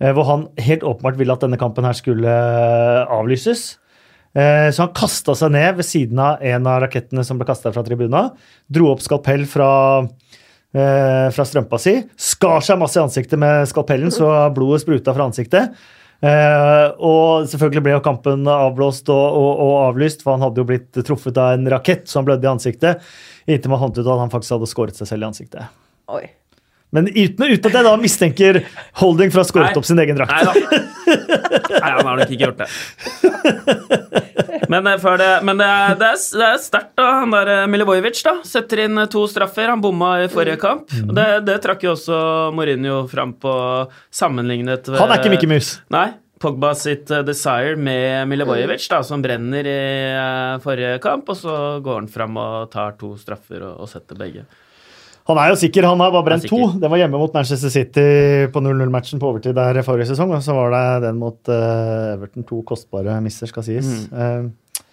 eh, hvor han helt åpenbart ville at denne kampen her skulle eh, avlyses. Eh, Så han kasta seg ned ved siden av en av rakettene som ble kasta fra tribuna. Dro opp skalpell fra, eh, fra strømpa si. Skar seg masse i ansiktet med skalpellen, så blodet spruta fra ansiktet. Eh, og selvfølgelig ble jo kampen avblåst og, og, og avlyst, for han hadde jo blitt truffet av en rakett, så han blødde i ansiktet. Inntil man fant ut at han faktisk hadde skåret seg selv i ansiktet. Oi. Men uten, uten at jeg da mistenker Holding for å ha skåret opp sin egen drakt. Nei da. Nei, han har nok ikke gjort det. Men, eh, det, men det er, det er, det er sterkt, da. Han der eh, Milivojevic da, setter inn eh, to straffer. Han bomma i forrige kamp. Mm. Det, det trakk jo også Mourinho fram på sammenlignet ved- Han er ikke Mikke Mus. Nei. Pogba sitt desire med Milivojevic, da, som brenner i forrige kamp. Og så går han fram og tar to straffer og, og setter begge. Han er jo sikker, han har bare brent to. Det var hjemme mot Manchester City på 0-0-matchen på overtid der forrige sesong. Og så var det den mot uh, Everton. To kostbare misser, skal sies. Mm. Uh,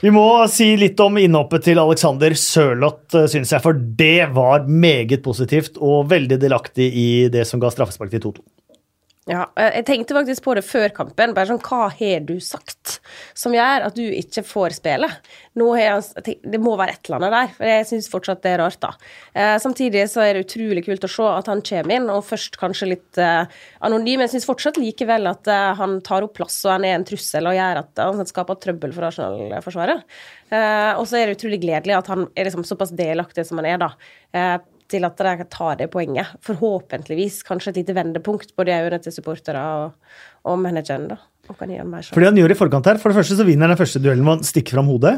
vi må si litt om innhoppet til Alexander Sørloth, uh, syns jeg. For det var meget positivt og veldig delaktig i det som ga straffespark til 2-2. Ja, eh, jeg tenkte faktisk på det før kampen. Bare sånn, Hva har du sagt som gjør at du ikke får spille? Nå har jeg, det må være et eller annet der, for jeg syns fortsatt det er rart. da. Eh, samtidig så er det utrolig kult å se at han kommer inn, og først kanskje litt eh. Men jeg syns fortsatt likevel at eh, han tar opp plass, og han er en trussel og gjør at han skaper trøbbel for Arsenal-forsvaret. Og så er det utrolig gledelig at han er liksom såpass delaktig som han er, da. Eh, til at de tar det poenget. Forhåpentligvis kanskje et lite vendepunkt både i øynene til supportere og, og manageren. da. Han For det han gjør i forkant her, for det første så vinner han den første duellen med å stikke fram hodet.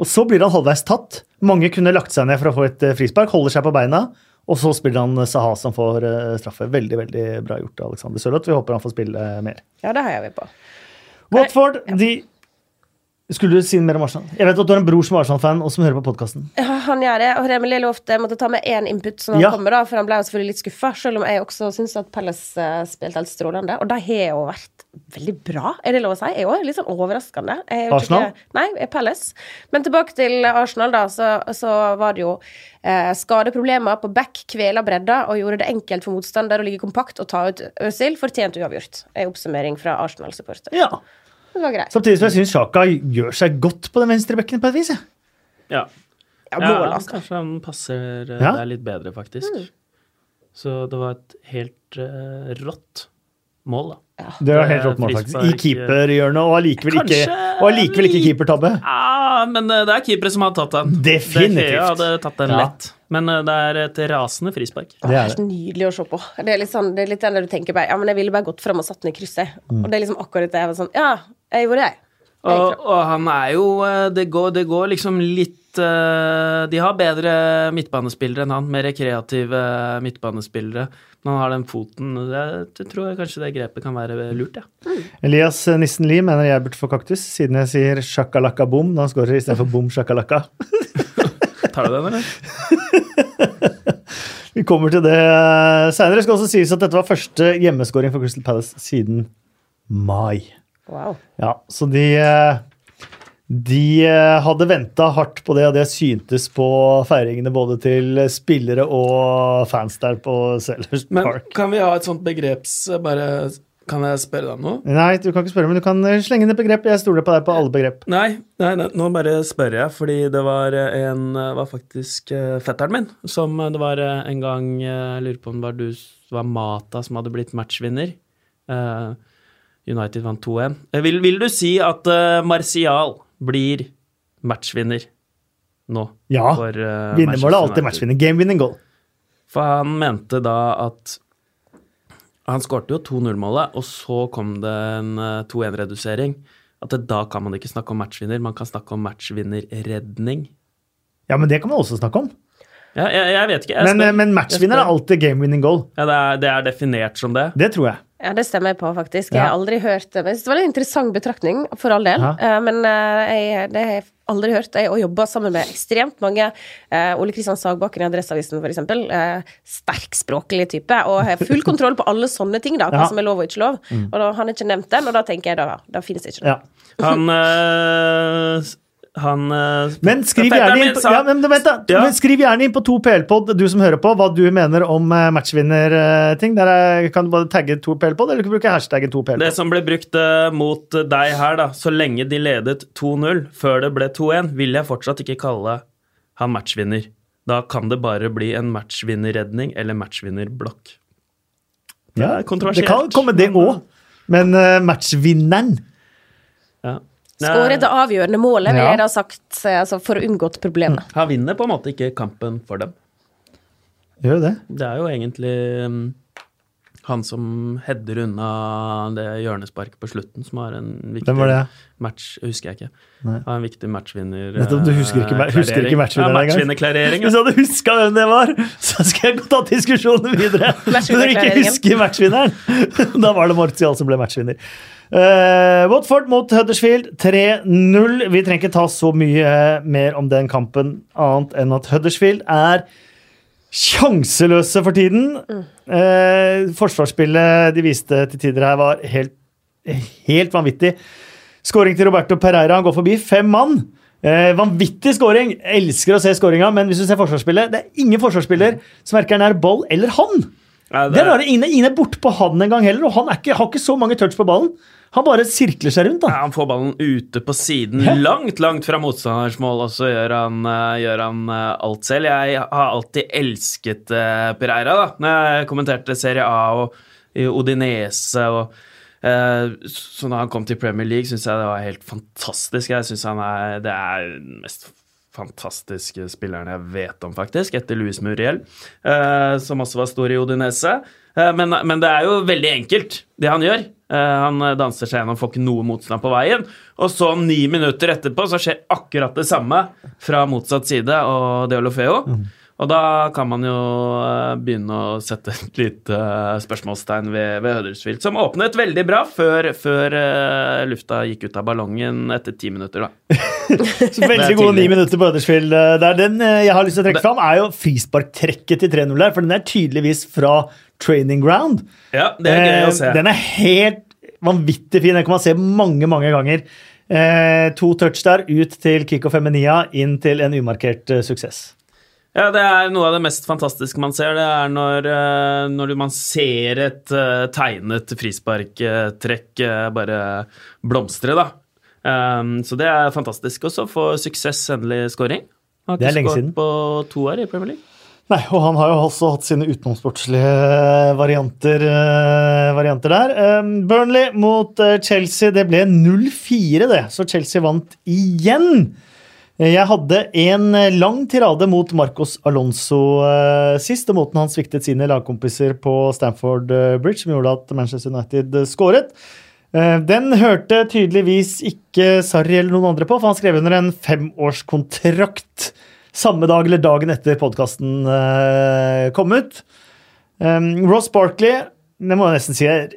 Og så blir han halvveis tatt. Mange kunne lagt seg ned for å få et eh, frispark, holder seg på beina. Og så spiller han Saha som får eh, straffe. Veldig veldig bra gjort av Alexander Sørloth. Vi håper han får spille mer. Ja, det heier vi på. Watford, de Skulle du si mer om Arsenal? Jeg vet at du har en bror som er Arsenal-fan, og som hører på podcasten. Ja, han gjør det. Og Remeli lovte jeg måtte ta med én input som han Ja. kommer, da, for han ble jo selvfølgelig litt skuffa. Selv om jeg også syns at Palace uh, spilte helt strålende. Og de har jo vært veldig bra, er det lov å si? Jeg er jo litt sånn overraskende. Er Arsenal? Ikke, nei, er Palace. Men tilbake til Arsenal, da, så, så var det jo eh, skadeproblemer på back, kvela bredda, og gjorde det enkelt for motstander å ligge kompakt og ta ut Øzil. Fortjent uavgjort. En oppsummering fra Arsenal-supporter. Ja. Det var greit. Samtidig som jeg syns Sjaka gjør seg godt på den venstrebekken på et vis. jeg. Ja. Ja, Ja, mål, altså. kanskje han passer eh, Ja. der litt bedre, faktisk. Mm. Så det var et helt eh, rått mål, da. Det var helt rått mål, faktisk. I frispark, keeperhjørnet, og allikevel ikke, Kanskje og allikevel ikke litt- keepertabbe. Ja, men eh, det er keepere som har tatt den. Definitivt. Det hadde tatt den Ja. lett. Men eh, det er et rasende frispark. Det er så nydelig å se på. Det er litt sånn, det er litt den der du tenker bare, ja, men jeg ville bare gått fram og satt den i krysset. Og det er liksom akkurat det jeg var sånn, ja, jeg gjorde det. Jeg Og, og han er jo eh, det går, det går liksom litt eh, De har bedre midtbanespillere enn han, mer kreative midtbanespillere. Men han har den foten det tror jeg kanskje det grepet kan være lurt, ja. Elias Nissen Lie mener jeg burde få kaktus, siden jeg sier sjakalakka bom når han skårer istedenfor bom sjakalaka. Tar du den, eller? Vi kommer til det seinere. Det skal også sies at dette var første hjemmeskåring for Crystal Palace siden mai. Wow. Ja, så de eh, De eh, hadde venta hardt på det, og det syntes på feiringene både til spillere og fans der på Sellers Park. Men kan vi ha et sånt begreps... Bare Kan jeg spørre deg om noe? Nei, du kan ikke spørre, men du kan eh, slenge inn et begrep. Jeg stoler på deg på alle begrep. Nei, nei, nei, nå bare spør jeg, fordi det var en var faktisk eh, fetteren min som eh, det var eh, en gang eh, Jeg lurer på om det var du var Mata som hadde blitt matchvinner. Eh, United vant 2-1. Eh, Vil, vil du si at eh, Martial blir matchvinner nå? Ja. for, eh, Vinnermålet er alltid matchvinner. Game winning goal. For han mente da at Han skårte jo 2-0-målet, og så kom det en eh, 2-1-redusering. At det, da kan man ikke snakke om matchvinner, man kan snakke om matchvinnerredning. Ja, men det kan man også snakke om. Ja, jeg, jeg vet ikke. Jeg Men, eh, men matchvinner er alltid game winning goal. ja, det, er, det er definert som det. Det tror jeg. Ja, det stemmer jeg på, faktisk. Jeg har aldri hørt det. Men jeg synes det var en interessant betraktning, for all del. Ja. Eh, Men eh, jeg, det har jeg aldri hørt. Jeg har jobba sammen med ekstremt mange. eh, Ole Kristian Sagbakken i Adresseavisen, for eksempel. språklig type. Og har full kontroll på alle sånne ting, da. Hva Ja. Mm. som er lov og ikke lov. Og da, han har ikke nevnt den, og da tenker jeg da, da finnes det ikke noe. Ja. Han øh, Han øh, Men skriv gjerne inn på, ja, men vent da. Ja. Skriv gjerne inn på 2PL-pod, du som hører på, hva du mener om eh, matchvinner-ting. Der er- kan du bare tagge 2PL-pod, eller du kan bruke hashtaggen 2PL-pod. Det som ble brukt mot deg her, da, så lenge de ledet 2-0 før det ble 2-1, vil jeg fortsatt ikke kalle han matchvinner. Da kan det bare bli en matchvinnerredning eller matchvinnerblokk. Det Ja, er kontroversielt. Det kan komme, det òg. Men eh, matchvinneren Ja. Skåret det avgjørende målet, vil jeg da sagt, eh, altså, for å unngå problemet. Han vinner på en måte ikke kampen for dem. Gjør det. Det er jo egentlig um, han som header unna det hjørnesparket på slutten, som har en viktig Hvem var det? match Husker jeg ikke. Nei. Har en viktig matchvinner Nettopp, du husker ikke- eh, husker ikke klarering. matchvinneren ja, matchvinnerklarering. Hvis du hadde huska hvem det var, så skal jeg ta diskusjonen videre. Men du ikke husker matchvinneren, da var det Martial som ble matchvinner. Eh, Watford mot Huddersfield 3-0. Vi trenger ikke ta så mye eh, mer om den kampen, annet enn at Huddersfield er sjanseløse for tiden. Uh, forsvarsspillet de viste til tider her, var helt, helt vanvittig. Skåring til Roberto Pereira. Han går forbi fem mann. Eh, vanvittig skåring. Elsker å se skåringa, men hvis du ser forsvarsspillet, det er ingen forsvarsspiller som verken er ball eller han. Ja, Det er rare, Ingen, ingen er bortpå han engang heller, og han er ikke, har ikke så mange touch på ballen. Han bare sirkler seg rundt. Ja, da. han får ballen ute på siden, Hæ? langt, langt fra motstanders mål, og så gjør han, uh, gjør han uh, alt selv. Jeg har alltid elsket uh, Pereira, da. Når jeg kommenterte Serie A og Odinese og eh, Så da han kom til Premier League, syns jeg det var helt fantastisk. Jeg synes han er Det er den mest fantastiske spilleren jeg vet om, faktisk, etter Louis Muriel, eh, som også var stor i Odinese. Eh, men, men, det er jo veldig enkelt, det han gjør. Eh, han danser seg gjennom, får ikke noe motstand på veien. Og så, ni minutter etterpå, så skjer akkurat det samme fra motsatt side og Deolofeo. Mm. Og da kan man jo eh, begynne å sette et lite spørsmålstegn ved, ved Huddersfield, som åpnet veldig bra før, før uh, lufta gikk ut av ballongen etter ti minutter, da. Så veldig gode ni minutter på Huddersfield der. Den jeg har lyst til å trekke fram, er jo frisparktrekket til 3-0 der, for den er tydeligvis fra training ground. Ja, det er gøy å se. Den er helt vanvittig fin. Den kan man se mange, mange ganger. Eh, to touch der, ut til Kiko Feminia, inn til en umarkert uh, suksess. Ja, det er noe av det mest fantastiske man ser. Det er når, eh, når man ser et uh, tegnet frisparktrekk bare blomstre, da. Um, så det er fantastisk. Og så få suksess, endelig scoring. Har ikke skåret på to år i Premier League. Nei, og han har jo også hatt sine utenomsportslige varianter, varianter der. Um, Burnley mot Chelsea, det ble 0-4, det. Så Chelsea vant igjen. Jeg hadde en eh, lang tirade mot Marcos Alonso uh, sist, og måten han sviktet sine lagkompiser på Stamford Bridge, som gjorde at Manchester United skåret. Den hørte tydeligvis ikke Sarri eller noen andre på, for han skrev under en femårskontrakt samme dag eller dagen etter podkasten kom ut. Um, Ross Barkley, det må jeg nesten si er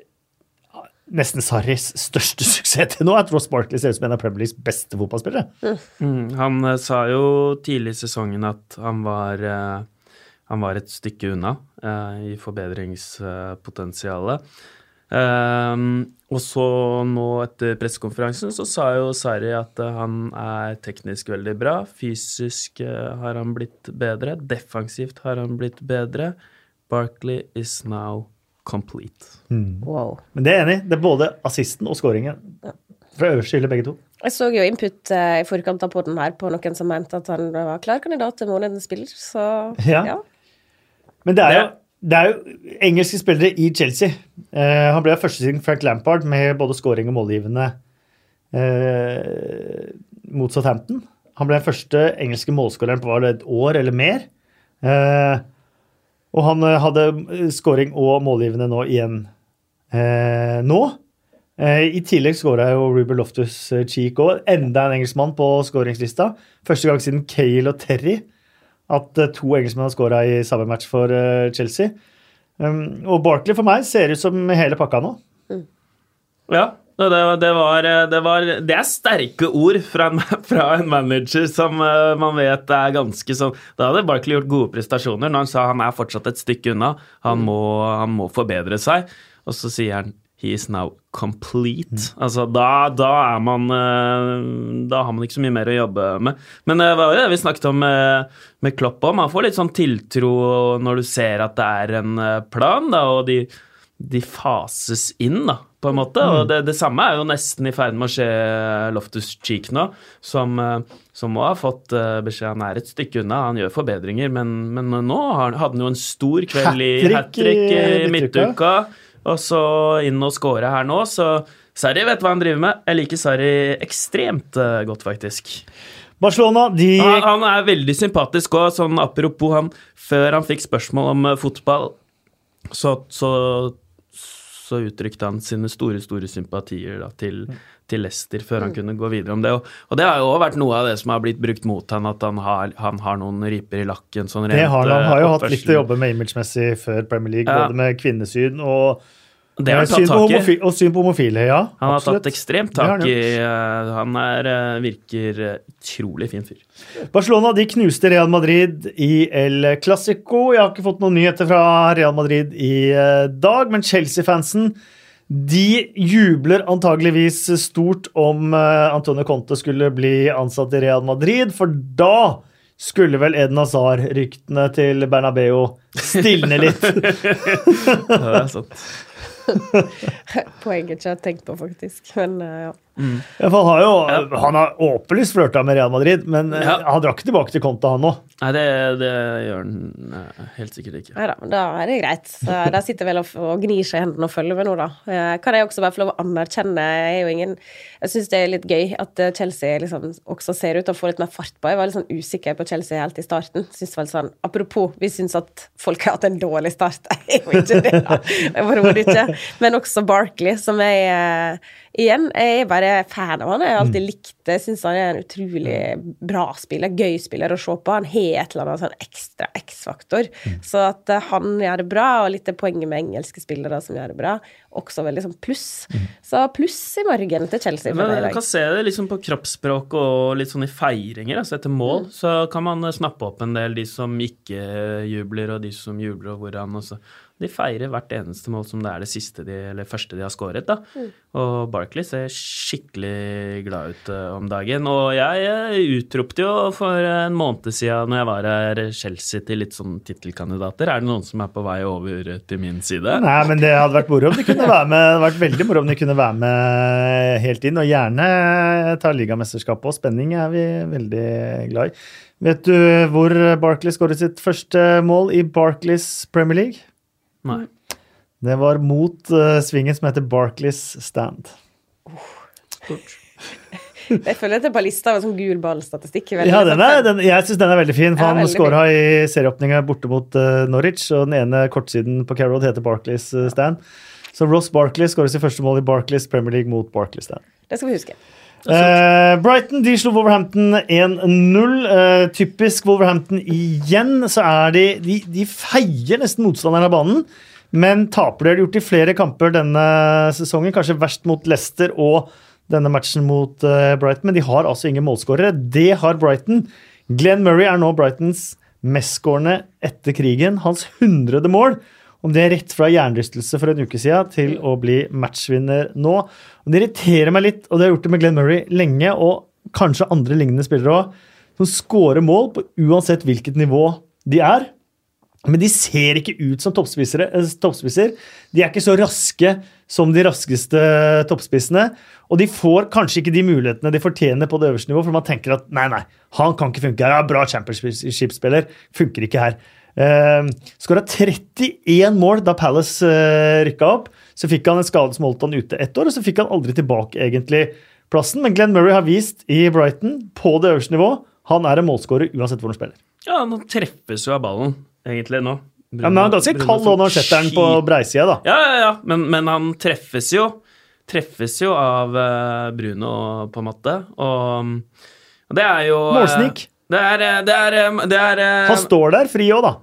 nesten Sarris største suksess til nå, at Ross Barkley ser ut som en av Premier Leagues beste fotballspillere. Mm. Han uh, sa jo tidlig i sesongen at han var, uh, han var et stykke unna uh, i forbedringspotensialet. Og så nå etter pressekonferansen så sa jo Sarri at han er teknisk veldig bra. Fysisk har han blitt bedre. Defensivt har han blitt bedre. Barkley is now complete. Mm. Wow. Men det er enig. Det er både assisten og skåringen. Fra øverste hylle, begge to. Jeg så jo input uh, i forkant av podden her på noen som mente at han var klar kandidat til månedens spiller, så ja. ja. Men det er, jo, det er jo engelske spillere i Chelsea. Uh, han ble første siden Frank Lampard med både scoring og målgivende uh, mot Southampton. Han ble den første engelske målskåreren på et år eller mer. Uh, og han eh, hadde eh, scoring og målgivende nå igjen eh, nå. Eh, I tillegg skåra jo Ruber Loftus Cheek òg. Enda en engelskmann på skåringslista. Første gang siden Cale og Terry at eh, to engelskmenn har skåra i samme match for eh, Chelsea. Um, og Barkley for meg ser ut som hele pakka nå. Mm. Ja, det, det, var, det, var, det, er sterke ord fra en, fra en, manager som uh, man vet er ganske sånn Da hadde Barkley gjort gode prestasjoner når han sa han er fortsatt et stykke unna. Han, mm. må, han må forbedre seg. Og så sier han He is now complete. Mm. Altså, da, da, er man uh, Da har man ikke så mye mer å jobbe med. Men det uh, var jo det vi snakket om med, med Klopp òg. Man får litt sånn tiltro når du ser at det er en plan, da, og de, de fases inn, da på en måte. Og mm. det, det, samme er jo nesten i ferd med å skje Loftus Cheek nå, som, eh, som må ha fått eh, beskjed Han er et stykke unna, han gjør forbedringer, men, men nå hadde han jo en stor kveld i hat trick i midtuka, og så inn og score her nå, så Sarri vet hva han driver med. Jeg liker Sarri ekstremt eh, godt, faktisk. Barcelona, de han, han er veldig sympatisk òg, sånn apropos han Før han fikk spørsmål om fotball, så, så så uttrykte han sine store, store sympatier da, til, til, Lester før han mm. kunne gå videre om det. Og, og det har jo også vært noe av det som har blitt brukt mot han, at han har, han har noen riper i lakken. Sånn det har han. Han har jo hatt litt å jobbe med imagemessig før Premier League, ja. både med kvinnesyn og det har han tatt tak i. Og syn på homofile, ja. Han har tatt ekstremt tak i uh, Han er, uh, virker uh, utrolig fin fyr. Barcelona de knuste Real Madrid i El Clásico. Jeg har ikke fått noen nyheter fra Real Madrid i dag, men Chelsea-fansen de jubler antageligvis stort om Antonio Conte skulle bli ansatt i Real Madrid, for da skulle vel Eden Hazard-ryktene til Bernabeu stilne litt. ja, det er sant. Poeng jeg ikke har tenkt på, faktisk. Men uh, ja. Ja, for han har jo han har åpenlyst flørta med Real Madrid, men eh, Ja. han drar ikke tilbake til Conte, han nå. Nei, det, det gjør han nei, helt sikkert ikke. Nei da, men da er det greit. Da sitter vel og, og gnir seg i hendene og følger med nå, da. Eh, Kan jeg også bare få lov å anerkjenne Jeg er jo ingen Jeg syns det er litt gøy at eh, Chelsea liksom også ser ut til å få litt mer fart på. Jeg var litt sånn usikker på Chelsea helt i starten. Synes vel sånn, Apropos, vi syns at folk har hatt en dårlig start. Jeg er jo ikke det, da. Overhodet ikke. Men også Barkley, som jeg eh, Igjen, jeg er bare fan av han. Jeg har alltid likt det. Syns han er en utrolig bra spiller. Gøy spiller å se på. Han har et eller annet sånn ekstra X-faktor. Så at eh, han gjør det bra, og litt det poenget med engelske spillere som gjør det bra, også veldig sånn pluss. Så pluss i margen til Chelsea. Men Du kan se det liksom på kroppsspråk og litt sånn i feiringer. Altså etter mål så kan man eh, snappe opp en del de som ikke jubler, og de som jubler, og hvordan. Og så. De feirer hvert eneste mål som det er det siste de, eller første de har skåret. da. Og Barkley ser skikkelig glad ut eh, om dagen. Og jeg eh, utropte jo for en måned siden når jeg var her, Chelsea til litt sånn tittelkandidater. Er det noen som er på vei over til min side? Nei, men det hadde vært moro om de kunne være med. Det hadde vært veldig moro om de kunne være med helt inn, og gjerne ta ligamesterskapet. Og spenning er vi veldig glad i. Vet du hvor Barkley skåret sitt første mål i Barclays Premier League? Nei. Det var mot uh, svingen som heter Barclays Stand. Jeg føler at det er ballister lista av en sånn gul ballstatistikk. Veldig Ja, den er, den, jeg syns den er veldig fin. for Han skåra i serieåpninga borte mot uh, Norwich, og den ene kortsiden på Carroll heter Barclays uh, Stand. Så Ross Barclays skårer sitt første mål i Barclays Premier League mot Barclays Stand. Det skal vi huske. Eh, Brighton de slo Wolverhampton 1-0. Uh, typisk Wolverhampton igjen. Så er de De, de feier nesten motstanderen av banen, men taper. Det har de gjort i flere kamper denne sesongen. Kanskje verst mot Leicester og denne matchen mot uh, Brighton. Men de har altså ingen målskårere. Det har Brighton. Glenn Murray er nå Brightons mestskårende etter krigen. Hans hundrede mål. Om det er rett fra hjernerystelse for en uke siden til å bli matchvinner nå. Og det irriterer meg litt, og det har gjort det med Glenn Murray lenge, og kanskje andre lignende spillere òg, som scorer mål på uansett hvilket nivå de er. Men de ser ikke ut som eh, toppspisser. De er ikke så raske som de raskeste toppspissene. Og de får kanskje ikke de mulighetene de fortjener på det øverste nivå, for man tenker at nei, nei, han kan ikke funke her. Ja, bra championship-spiller, funker ikke her. Uh, Skåra 31 mål da Palace uh, rykka opp. Så fikk han en skade som holdt han ute ett år, og så fikk han aldri tilbake egentlig plassen. Men Glenn Murray har vist i Brighton, på det øverste nivå, han er en målskårer uansett hvor han spiller. Ja, han treffes jo av ballen, egentlig, nå. Ja, men Han er ganske kald nå når han setter den på breisida, da. Ja, ja, ja, men, men han treffes jo. Treffes jo av eh, Bruno, på en måte. Og, og det er jo eh, Målsnik. Det er, eh, det er, eh, det er eh, Han står der fri òg, da.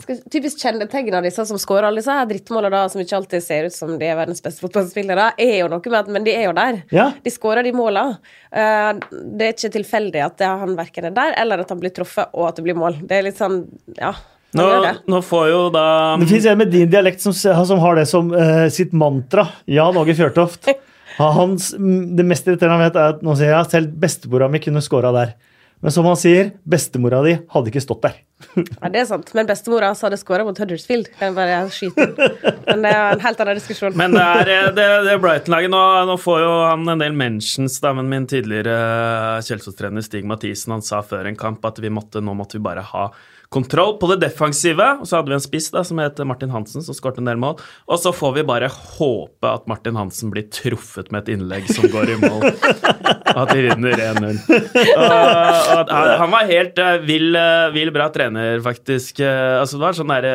Skal, typisk kjennetegn av disse som skårer alle disse drittmålene, som ikke alltid ser ut som de er verdens beste fotballspillere, er jo noe med at Men de er jo der. Ja. De skårer de målene. Eh, det er ikke tilfeldig at det, han verken er der, eller at han blir truffet, og at det blir mål. Det er litt sånn Ja. Nå, nå får jo da Det fins en med din dialekt som, som har det som uh, sitt mantra. Jan Åge Fjørtoft. Hans, det mest irriterende han vet, er at nå sier jeg selv bestemora mi kunne scora der. Men som han sier, bestemora di hadde ikke stått der. Ja, det er sant. Men bestemora hans hadde skåra mot Huddersfield. Kan jeg bare skyte. Men det er en helt annen diskusjon. Men det er eh, det, det Brighton-laget nå, nå får jo han en del mentions, da, men min tidligere Kjelsås-trener Stig Mathisen han sa før en kamp at vi måtte, nå måtte vi bare ha kontroll på det defensive. Og så hadde vi en spiss da, som het Martin Hansen, som skåret en del mål. Og så får vi bare håpe at Martin Hansen blir truffet med et innlegg som går i mål. Og at de vinner 1-0. Og, og at han- var helt uh, vill, uh, vill bra trener, faktisk. Uh, Altså, det var sånn derre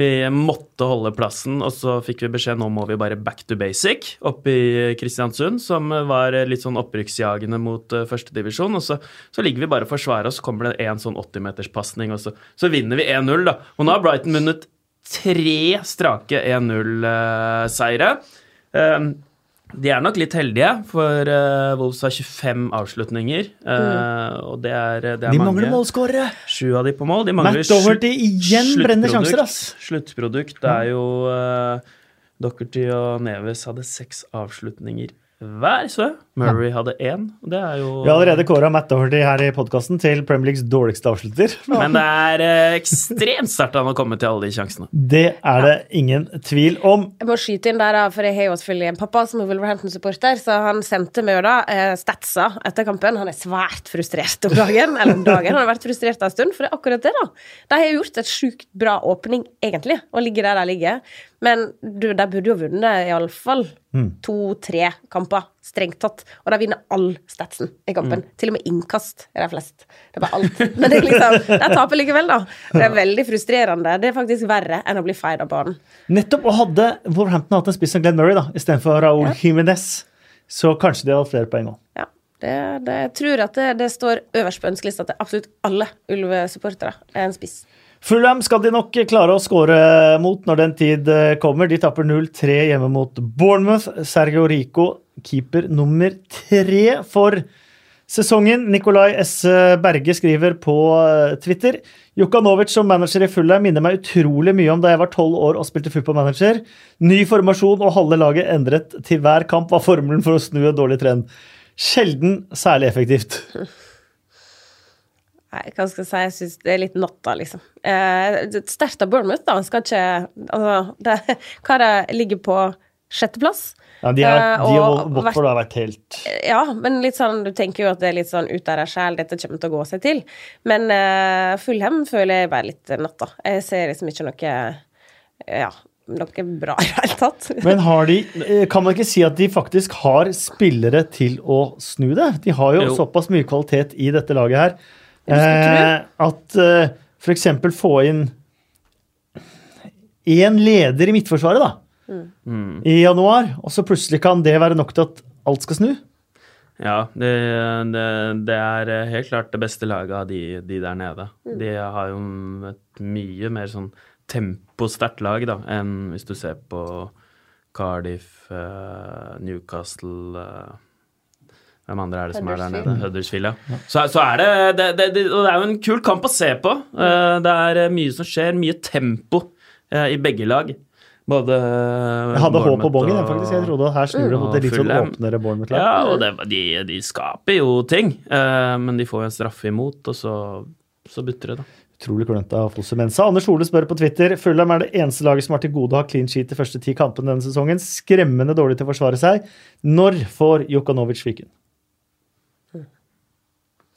vi måtte holde plassen, og så fikk vi beskjed nå må vi bare back to basic oppe i Kristiansund, som var litt sånn opprykksjagende mot førstedivisjon. Og så, så ligger vi bare og forsvarer oss, så kommer det en sånn 80-meterspasning, og så, så vinner vi 1-0, da. Og nå har Brighton vunnet tre strake 1-0-seire. De er nok litt heldige, for uh, Wolves har 25 avslutninger, eh, og det er, det er De mange. mangler målskårere! Sju av de på mål. De mangler Matt Doherty igjen brenner sjanser, ass. Sluttprodukt det er jo uh, Dockerty og Neves hadde seks avslutninger hver, så. Murray hadde én. og Det er jo Vi har allerede kåra Matt Doherty her i podkasten til Premier Leagues dårligste avslutter. Men det er eh, ekstremt sterkt av han å komme til alle de sjansene. Det er det ingen tvil om. Jeg må skyte inn der, da, for jeg har jo selvfølgelig en pappa som er Wolverhampton-supporter, så han sendte meg jo da eh, statsa etter kampen. Han er svært frustrert om dagen, eller om dagen. Han har vært frustrert en stund, for det er akkurat det, da. De har gjort et sjukt bra åpning, egentlig, å ligge der de ligger. Men du, de burde jo vunnet iallfall to-tre kamper, strengt tatt. Og de vinner all statsen i kampen. Til og med innkast er de flest. Det er bare alt. Men det er liksom, de taper likevel, da. Det er veldig frustrerende. Det er faktisk verre enn å bli feid av banen. Nettopp, og hadde Wolverhampton hatt en spiss som Glenn Murray da, istedenfor Raúl Ja. Jiménez, så kanskje de hadde hatt flere poeng òg. Ja. Det, det, jeg tror at det, det står øverst på ønskelista til absolutt alle Ulve-supportere. er En spiss. Fulham skal de nok klare å skåre mot når den tid eh, kommer. De tapper 0-3 hjemme mot Bournemouth. Sergio Rico, keeper nummer tre for sesongen. Nikolai S. Berge skriver på eh, Twitter Jokanovic som manager i Fulham minner meg utrolig mye om da jeg var tolv år og spilte fotballmanager. Ny formasjon og halve laget endret til hver kamp var formelen for å snu en dårlig trend. Sjelden særlig effektivt. Nei, hva skal jeg si, jeg syns det er litt natta, liksom. Eh, Sterkt av Bournemouth, da. Skal ikke Altså, det, er ligger på sjetteplass? Ja, de har, Eh, Watford har vært helt Ja, men litt sånn, du tenker jo at det er litt sånn ut av deg sjæl, dette kommer til å gå seg til. Men uh, Fullhem føler jeg bare litt natta. Jeg ser liksom ikke noe Ja, noe bra i det hele tatt. Men har de, eh, kan man ikke si at de faktisk har spillere til å snu det? De har jo, Jo. såpass mye kvalitet i dette laget her. Eh, at eh, eksempel få inn én leder i midtforsvaret da, Mm. i januar, og så plutselig kan det være nok til at alt skal snu? Ja, det, det, det er helt klart det beste laget av de, de der nede. De har jo et mye mer sånn temposterkt lag da, enn hvis du ser på Cardiff, eh, Newcastle eh, Hvem andre er det som er der nede? Huddersfield, ja. Så, så er det det, det, det er jo en kul kamp å se på. Eh, det er eh, mye som skjer, mye tempo eh, i begge lag. Både Jeg hadde håp på Bongen, jeg, faktisk. Jeg trodde at her snur det mot et litt sånn åpnere Bournemouth-lag. Ja, og det, de, de skaper jo ting, eh, men de får jo en straffe imot, og så, så butter det, da. Utrolig klønete av Fosse Mensa. Anders Ole spør på Twitter Fulham er det eneste laget som har til gode å ha clean sheet de første ti kampene denne sesongen. Skremmende dårlig til å forsvare seg. Når får Jokanovic fyken?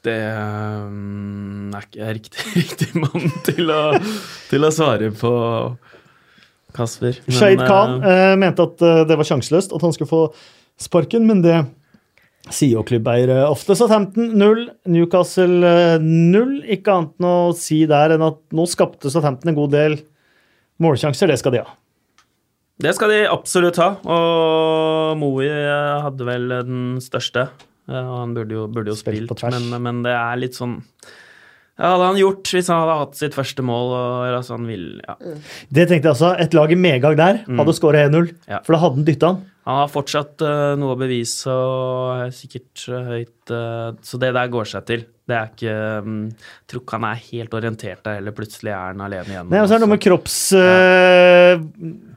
Det um, er ikke riktig, riktig mann til å, til å svare på, Kasper. Men, Shahid Khan eh, eh, mente at eh, det var sjanseløst at han skulle få sparken, men det sier jo klubbeiere ofte. Southampton 0, Newcastle eh, 0. Ikke annet enn å si der enn at nå skapte Southampton en god del målsjanser. Det skal de ha. det skal de absolutt ha, og Moe eh, hadde vel den største. Eh, og han burde jo, burde jo Spilt spilt, men, men det er litt sånn Ja, hadde han gjort hvis han hadde hatt sitt første mål og altså han vil, ja. Det tenkte jeg også. Et lag i medgang der hadde skåra 1-0, Ja. for da hadde han dytta han. Han har fortsatt uh, noe å bevise og er sikkert uh, høyt uh, Så det der går seg til. Det er ikke um, Jeg tror ikke han er helt orientert der heller. Plutselig er han alene igjen. Nei, og så er det noe med også. kropps... eh,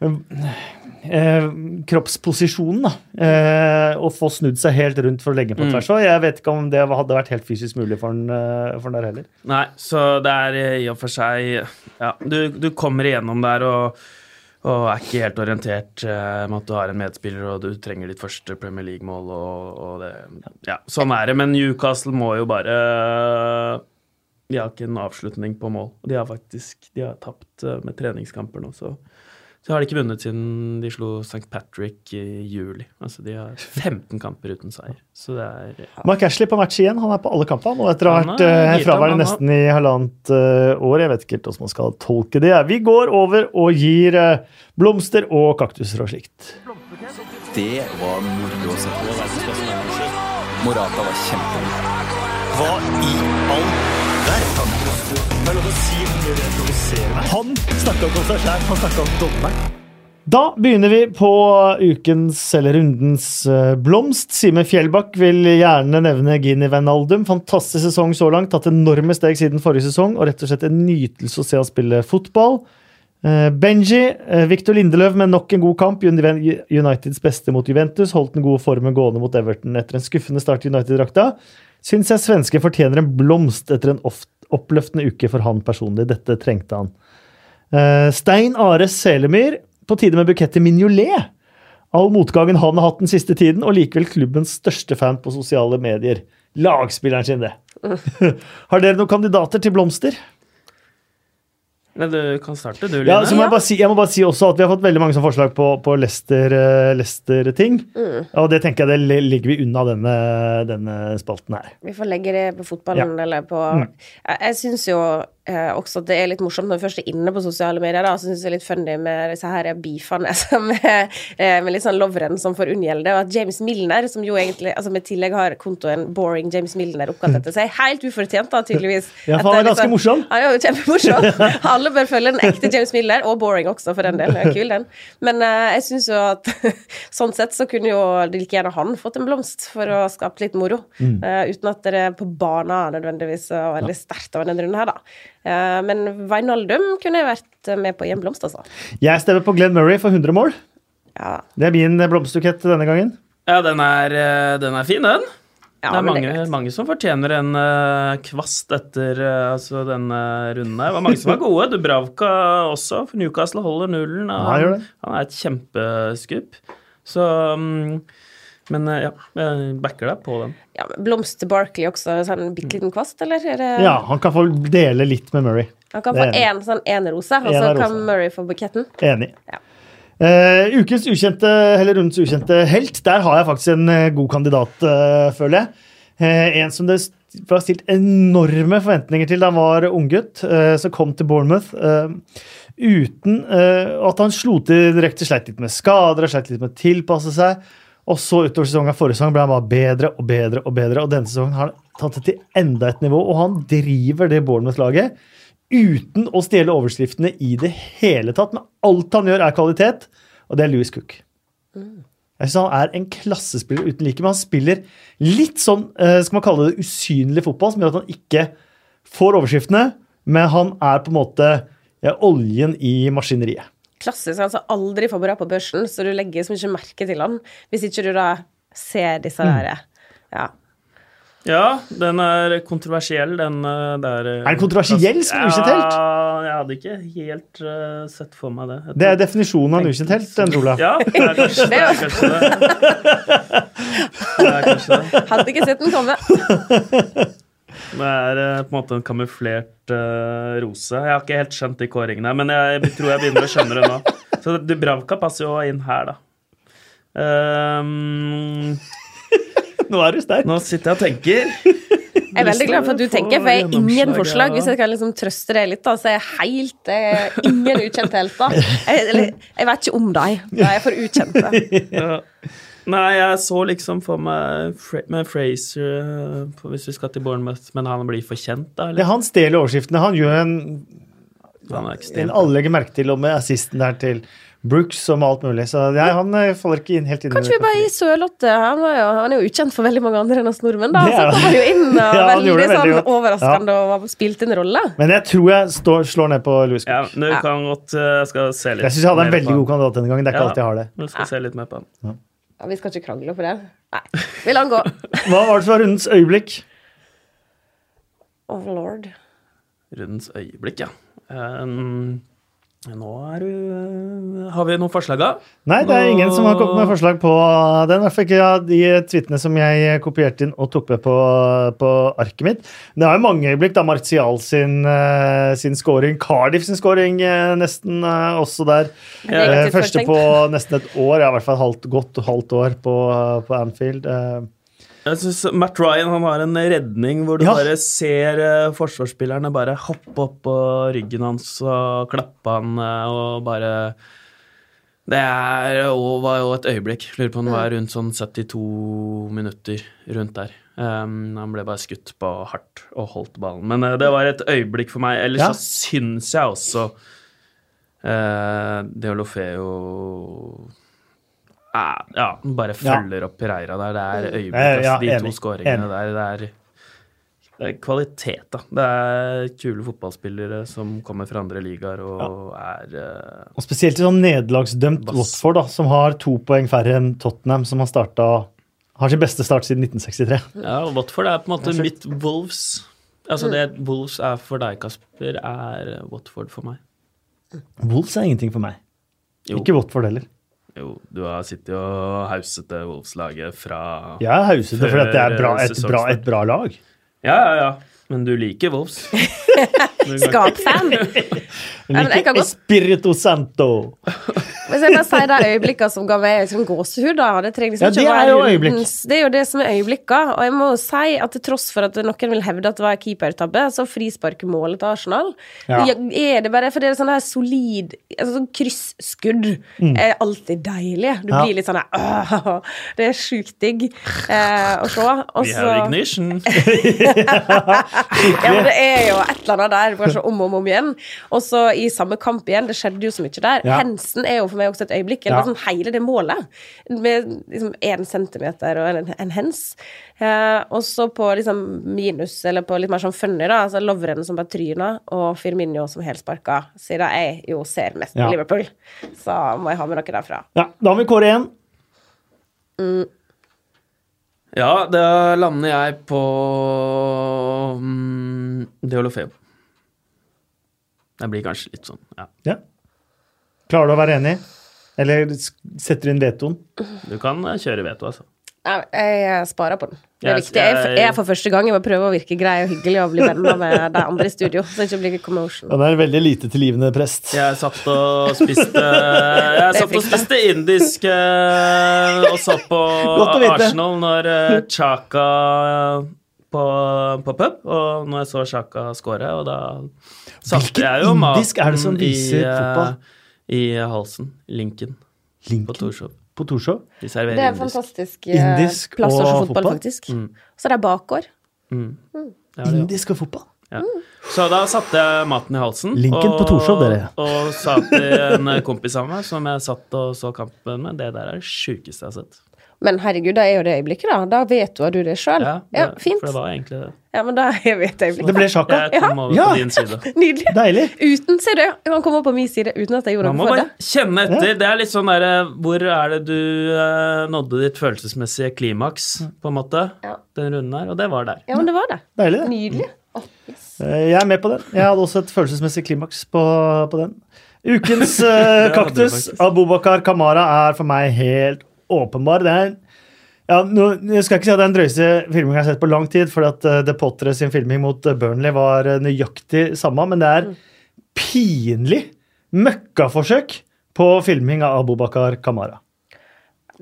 eh, kroppsposisjonen, da. Eh, å få snudd seg helt rundt for å legge på Mm. tvers. Jeg vet ikke om det hadde vært helt fysisk mulig for han, eh, for han der heller. Nei, så det er eh, i og for seg Ja, du, du kommer igjennom der og, og er ikke helt orientert eh, med at du har en medspiller og du trenger ditt første Premier League-mål og, og det Ja, sånn er det. Men Newcastle må jo bare De har ikke en avslutning på mål. De har faktisk de har tapt eh, med treningskamper nå, så så har de ikke vunnet siden de slo St. Patrick i juli. Altså De har 15 kamper uten seier. Så det er Mark Ashley på match igjen. Han er på alle kampene. Og etter å ha vært eh, fraværende nesten i halvannet uh, år. Jeg vet ikke helt hvordan man skal tolke det. Vi går over og gir uh, blomster og kaktuser og slikt. Det var moro å se på. Morata var kjempegod. Hva i all verden? Han snakka ikke om seg sjæl, han snakka om dommeren. Da begynner vi på ukens, eller rundens, eh, blomst. Simen Fjellbakk vil gjerne nevne Gini Wijnaldum. Fantastisk sesong så langt. Tatt enorme steg siden forrige sesong, og rett og slett en nytelse å se han spille fotball. Eh, Benji, eh, Victor Lindeløv med nok en god kamp. Uniteds beste mot Juventus. Holdt den gode formen gående mot Everton etter en skuffende start i United-drakta. Syns jeg svensken fortjener en blomst etter en oppløftende uke for han personlig. Dette trengte han. Eh, Stein Are Selemyr, på tide med bukett til Mignolet. All motgangen han har hatt den siste tiden, og likevel klubbens største fan på sosiale medier. Lagspilleren sin, det. Har dere noen kandidater til blomster? Men du kan starte, du, Line. Ja, så må jeg, bare si, jeg må bare si også at Vi har fått veldig mange sånne forslag på, på Lester-ting. Leicester-ting. Og det tenker jeg det legger vi unna denne, denne spalten her. Vi får legge det på fotballen eller på Jeg, jeg syns jo eh, også at det er litt morsomt når vi først er inne på sosiale medier, da, så syns jeg det er litt funny med disse her beefene som er, eh, med litt sånn Lovren som får unngjelde, og at James Milner, som jo egentlig altså med tillegg har kontoen Boring James Milner oppkalt etter seg, helt ufortjent, da, tydeligvis. Ja, for han er ganske morsom. Han er jo kjempemorsom. Alle bør følge den ekte James Milner, og Boring også, for den del. er Kul, den. Men eh, jeg syns jo at sånn sett så kunne jo like gjerne han fått en blomst for å skape litt moro. Mm. Eh, uten at det på banen nødvendigvis var veldig sterkt over denne runden her, da. Eh, men Wijnaldum kunne vært med på i en blomst, altså. Jeg stemmer på Glenn Murray for 100 mål. Ja, Det er min blomsterbukett denne gangen. Ja, den er, eh, den er fin, den. ja det er mange, mange, er mange som fortjener en eh, kvast etter eh, altså denne runden her. Det var mange som var gode. Dubravka også, for Newcastle holder nullen. og han Han, er et kjempeskup. Så mm, Men eh, ja, jeg backer deg på den. Ja, Blomster Barkley også, sånn bitte liten kvast, eller? Er Ja, han kan få dele litt med Murray. Han kan få én en, sånn enerose, rose, og så kan. Murray få buketten. Enig. Ja. Uh, ukens ukjente, eller rundens ukjente helt, der har jeg faktisk en eh, god kandidat, uh, føler jeg. Uh, en som det var stilt enorme forventninger til da han var unggutt, uh, som kom til Bournemouth. uten at han slo til direkte, sleit litt med skader og sleit litt med å tilpasse seg. Og så utover sesongen forrige sesong ble han bare bedre og bedre og bedre. Og denne sesongen har han tatt det til enda et nivå, og han driver det Bournemouth-laget uten å stjele overskriftene i det hele tatt. Men alt han gjør, er kvalitet, og det er Louis Cook. Jeg synes Han er en klassespiller uten like, men han spiller litt sånn eh, skal man kalle det usynlig fotball, som gjør at han ikke får overskriftene, men han er på en måte oljen i maskineriet. Klassisk. altså Aldri få bra på børsen, så du legger liksom ikke merke til han hvis ikke du da ser disse Mm. der Ja. Ja, den er kontroversiell, den eh, der eh, Er den kontroversiell som er helt? Ja, jeg hadde ikke helt uh, sett for meg det. Det er definisjonen av en ukjentelt, den Ola. Ja, det er kanskje det. Er kanskje det. det er kanskje det. Hadde ikke sett den komme. Det er eh, på en måte en kamuflert uh, rose. Jeg har ikke helt skjønt de kåringene, men jeg tror jeg begynner å skjønne det nå. Så Dubravka passer jo inn her, da. Um, Nå er du sterk. nå sitter jeg og tenker. Jeg er veldig glad for at du tenker, for jeg har ingen forslag. Hvis jeg kan liksom trøste deg litt, da, så er jeg helt eh, ingen ukjente helter. Jeg, jeg vet ikke om dem. De er for ukjente. Ja. Nei, jeg så liksom for meg Fra med Fraser eh, hvis vi skal til Bournemouth, men han blir for kjent, da? Det, Ja, han stjeler overskriftene. Han gjør en, Han en alle legger merke til, og med assisten der til Brooks og med alt mulig. Så ja, han eh, faller ikke inn helt inn. Kanskje vi bare gir Sørlotte Han, jo, han er jo ukjent for veldig mange andre enn oss nordmenn, da. Det Så kom han jo inn og Ja, veldig, det veldig sånn overraskende overraskende og spilte en rolle. Men jeg tror jeg står, slår ned på Louis Ja, Cook. kan Ja. kan godt eh, Jeg skal se litt Jeg syns jeg hadde en veldig god kandidat denne gangen. Det er ikke Ja. alltid jeg har det. Jeg skal se litt mer på han. Ja, vi skal ikke krangle for det. Nei. Vi lar den gå. Hva var det som var rundens øyeblikk? Oh lord. Rundens øyeblikk, ja. Um, nå er du eh, Har vi noen forslag, da? Nei, det er ingen som har kommet med forslag på den. I hvert fall ikke av de tweetene som jeg kopierte inn og tok med på, på arket mitt. Det er jo mange øyeblikk. da Martial sin, eh, sin scoring, Cardiff sin scoring eh, nesten også der. Første på nesten et år, ja, i hvert fall halvt, godt halvt år på, på Anfield. Jeg synes Matt Ryan han har en redning hvor du Ja. bare ser eh, forsvarsspillerne bare hoppe opp på ryggen hans og klappe han eh, og bare Det er, og var jo et øyeblikk. Lurer på om det var rundt sånn 72 minutter rundt der. Um, han ble bare skutt på hardt og holdt ballen. Men uh, det var et øyeblikk for meg. Ellers Ja. så syns jeg også uh, Deolofeo Ja, bare Ja. følger opp Pereira der. Det er Eh, øyeblikk. ja, de to skåringene der. Det er Det er kvalitet, da. Det er kule fotballspillere som kommer fra andre ligaer og er uh, Og spesielt i sånn nederlagsdømt Watford, da, som har to poeng færre enn Tottenham, som har starta har sin beste start siden 1963. Ja, og Watford er på en måte mitt Wolves. Altså det Wolves er for deg, Kasper, er Watford for meg. Wolves er ingenting for meg. Jo. Ikke Watford heller. Jo, du har sittet og hauset det Wolves-laget fra Jeg har hauset det fordi det er bra, et, bra, et bra lag. Ja, ja, ja. Men du liker Wolves. Skapfan. Ikke godt- Espirito Santo. Hvis jeg bare sier de øyeblikkene som ga meg liksom gåsehud, da Det liksom Ja, det er være jo øyeblikk. Det er jo det som er øyeblikkene. Og jeg må jo si at til tross for at noen vil hevde at det var keepertabbe, så frisparkmålet til Arsenal Ja. Er det bare For det er sånn her solid altså sånn Krysskudd er alltid deilig. Du Mm. Ja. blir litt sånn her Det er sjukt digg eh, å se. Og We så have ignition. ja, men det er jo et eller annet der, kanskje om og om, om igjen. Og så i samme kamp igjen, det skjedde jo så mye der. Ja. Hensen er jo for meg også et øyeblikk, eller Ja. sånn hele det målet, med liksom én centimeter og en, en hens. Eh, og så på liksom minus, eller på litt mer sånn funny, da, altså Lovren som bare tryna, og Firmino som helsparka, siden jeg jo ser mest på Ja. Liverpool, så må jeg ha med noe derfra. Ja, da har vi kåre igjen. Ja, da lander jeg på mm, Deolofeo. Det blir kanskje litt sånn, ja. Ja. Klarer du å være enig? Eller setter du inn vetoen? Du kan eh, kjøre veto, altså. Jeg sparer på den. Det er viktig. Jeg, er for første gang jeg må prøve å virke grei og hyggelig og bli venner med de andre i studio, så det ikke blir commotion. Han er en veldig lite tilgivende prest. Jeg satt og spiste Jeg satt og spiste indisk eh, og så på. Arsenal når eh, Chaka på, på pub, og når jeg så Sjaka score, og da satte jeg jo indisk det som maten i, eh. I halsen. Linken på Linken Torshov. på Torshov. De Det er en fantastisk eh, Indisk plass og fotball, fotball? faktisk. Mm. Så det er bakgård. Mm. Mm. ja. Indisk og fotball. Ja. Så da satte jeg maten i halsen. Linken på Torshov, dere. Og sa til en kompis av meg som jeg satt og så kampen med, det der er det sjukeste jeg har sett. Men herregud, da er jo det øyeblikket, da. Da vet du, du det sjøl. Ja, ja, fint. For det var egentlig det. Ja, men da er vi et øyeblikk. Det ble sjakka. Jeg kom over Ja. på din side. Nydelig. Deilig. Uten, ser du, han kom opp på min side uten at jeg gjorde Man må bare kjenne etter. Det er litt sånn derre Hvor er det du eh, nådde ditt følelsesmessige klimaks, på en måte? Ja. Den runden her. Og det var der. Ja, men det var det. Deilig, det. Nydelig. Oh, yes. Eh, Jeg er med på den. Jeg hadde også et følelsesmessig klimaks på, på den. Ukens uh, kaktus. Abubakar Kamara, er for meg helt åpenbar. Det er ja, nå, jeg skal ikke si at det er den drøyeste filmingen jeg har sett på lang tid, for at uh, The Potter sin filming mot eh, Burnley var uh, nøyaktig samme, men det er pinlig møkkaforsøk på filming av Abubakar Kamara.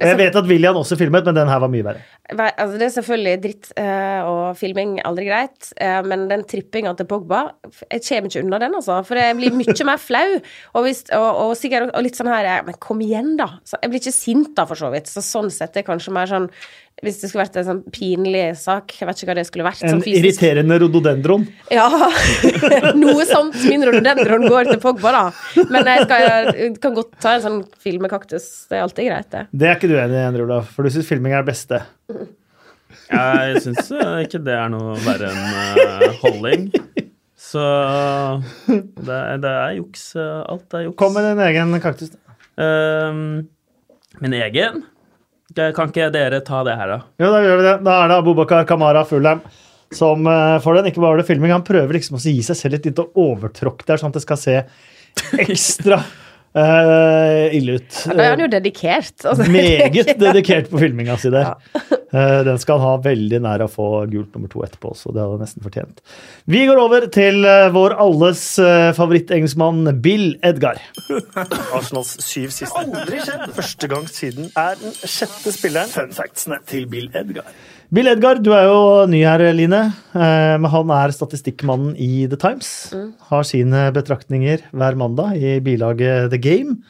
Jeg vet at William også filmet, men den her var mye verre. Altså, det er selvfølgelig dritt, eh, og filming aldri greit, eh, men den trippinga til Pogba Jeg kommer ikke unna den, altså. For jeg blir mye mer flau. Og, hvis, og, og sikkert og litt sånn her eh, Men kom igjen, da! Så jeg blir ikke sint, da, for så vidt. Så sånn sett er det kanskje mer sånn Hvis det skulle vært en sånn pinlig sak, jeg vet ikke hva det skulle vært. En sånn irriterende rododendron. Ja. Noe sånt. Min rododendron går til Pogba, da. Men jeg, skal, jeg kan godt ta en sånn filmekaktus. Det er alltid greit, det. Det er ikke du enig i, Endre Olav, for du syns filming er det beste. Jeg syns ikke det er noe verre enn uh, holding. Så det, er- det er juks. eh, Alt er juks. Kom med din egen kaktus. Ehm, min egen? Kan ikke dere ta det her, da? Jo, da gjør vi det. Da er det Abubakar Kamara Fulham som eh, får den. Ikke bare var det filming, han prøver liksom å gi seg selv et lite overtråkk der, sånn at det skal se ekstra eh, ille ut. Ja, da er han jo dedikert. Altså, Meget dedikert på filminga si der. Eh, den skal han ha veldig nær å få gult nummer to etterpå også. Det hadde han nesten fortjent. Vi går over til uh, vår alles uh, favorittengelskmann Bill Edgar. Arsenals syv siste. Aldri skjedd! Første gang siden er den sjette spilleren. Fun factsene til Bill Edgar. Bill Edgar, du er jo ny her, Line. Eh, Men han er statistikkmannen i The Times. Har sine betraktninger hver mandag i bilaget The Game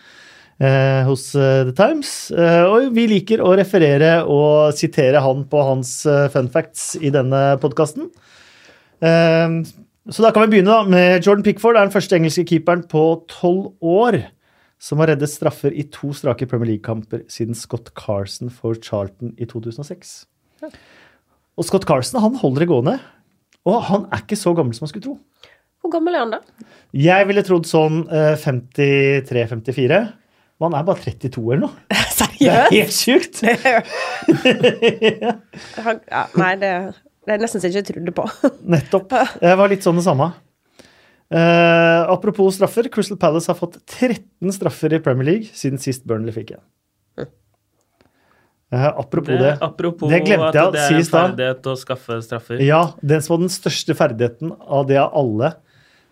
eh, hos eh, The Times. Og vi liker å referere og sitere han på hans fun facts i denne podkasten. Så da kan vi begynne da med Jordan Pickford. er den første engelske keeperen på tolv år som har reddet straffer i to strake Premier League-kamper siden Scott Carson for Charlton i 2006. Og Scott Carson han holder det gående. Og han er ikke så gammel som man skulle tro. Hvor gammel er han, da? Jeg ville trodd sånn eh, 53-54. Men han er bare 32 eller noe. Det er helt sjukt! Ja, nei, det, det er nesten så jeg ikke trodde på. Nettopp. Det var litt sånn det samme. Uh, apropos straffer. Crystal Palace har fått 13 straffer i Premier League siden sist Burnley fikk en. Apropos det. apropos det glemte jeg å at det si er i en stad. ferdighet å skaffe straffer. Ja, den som var den største ferdigheten av det av alle,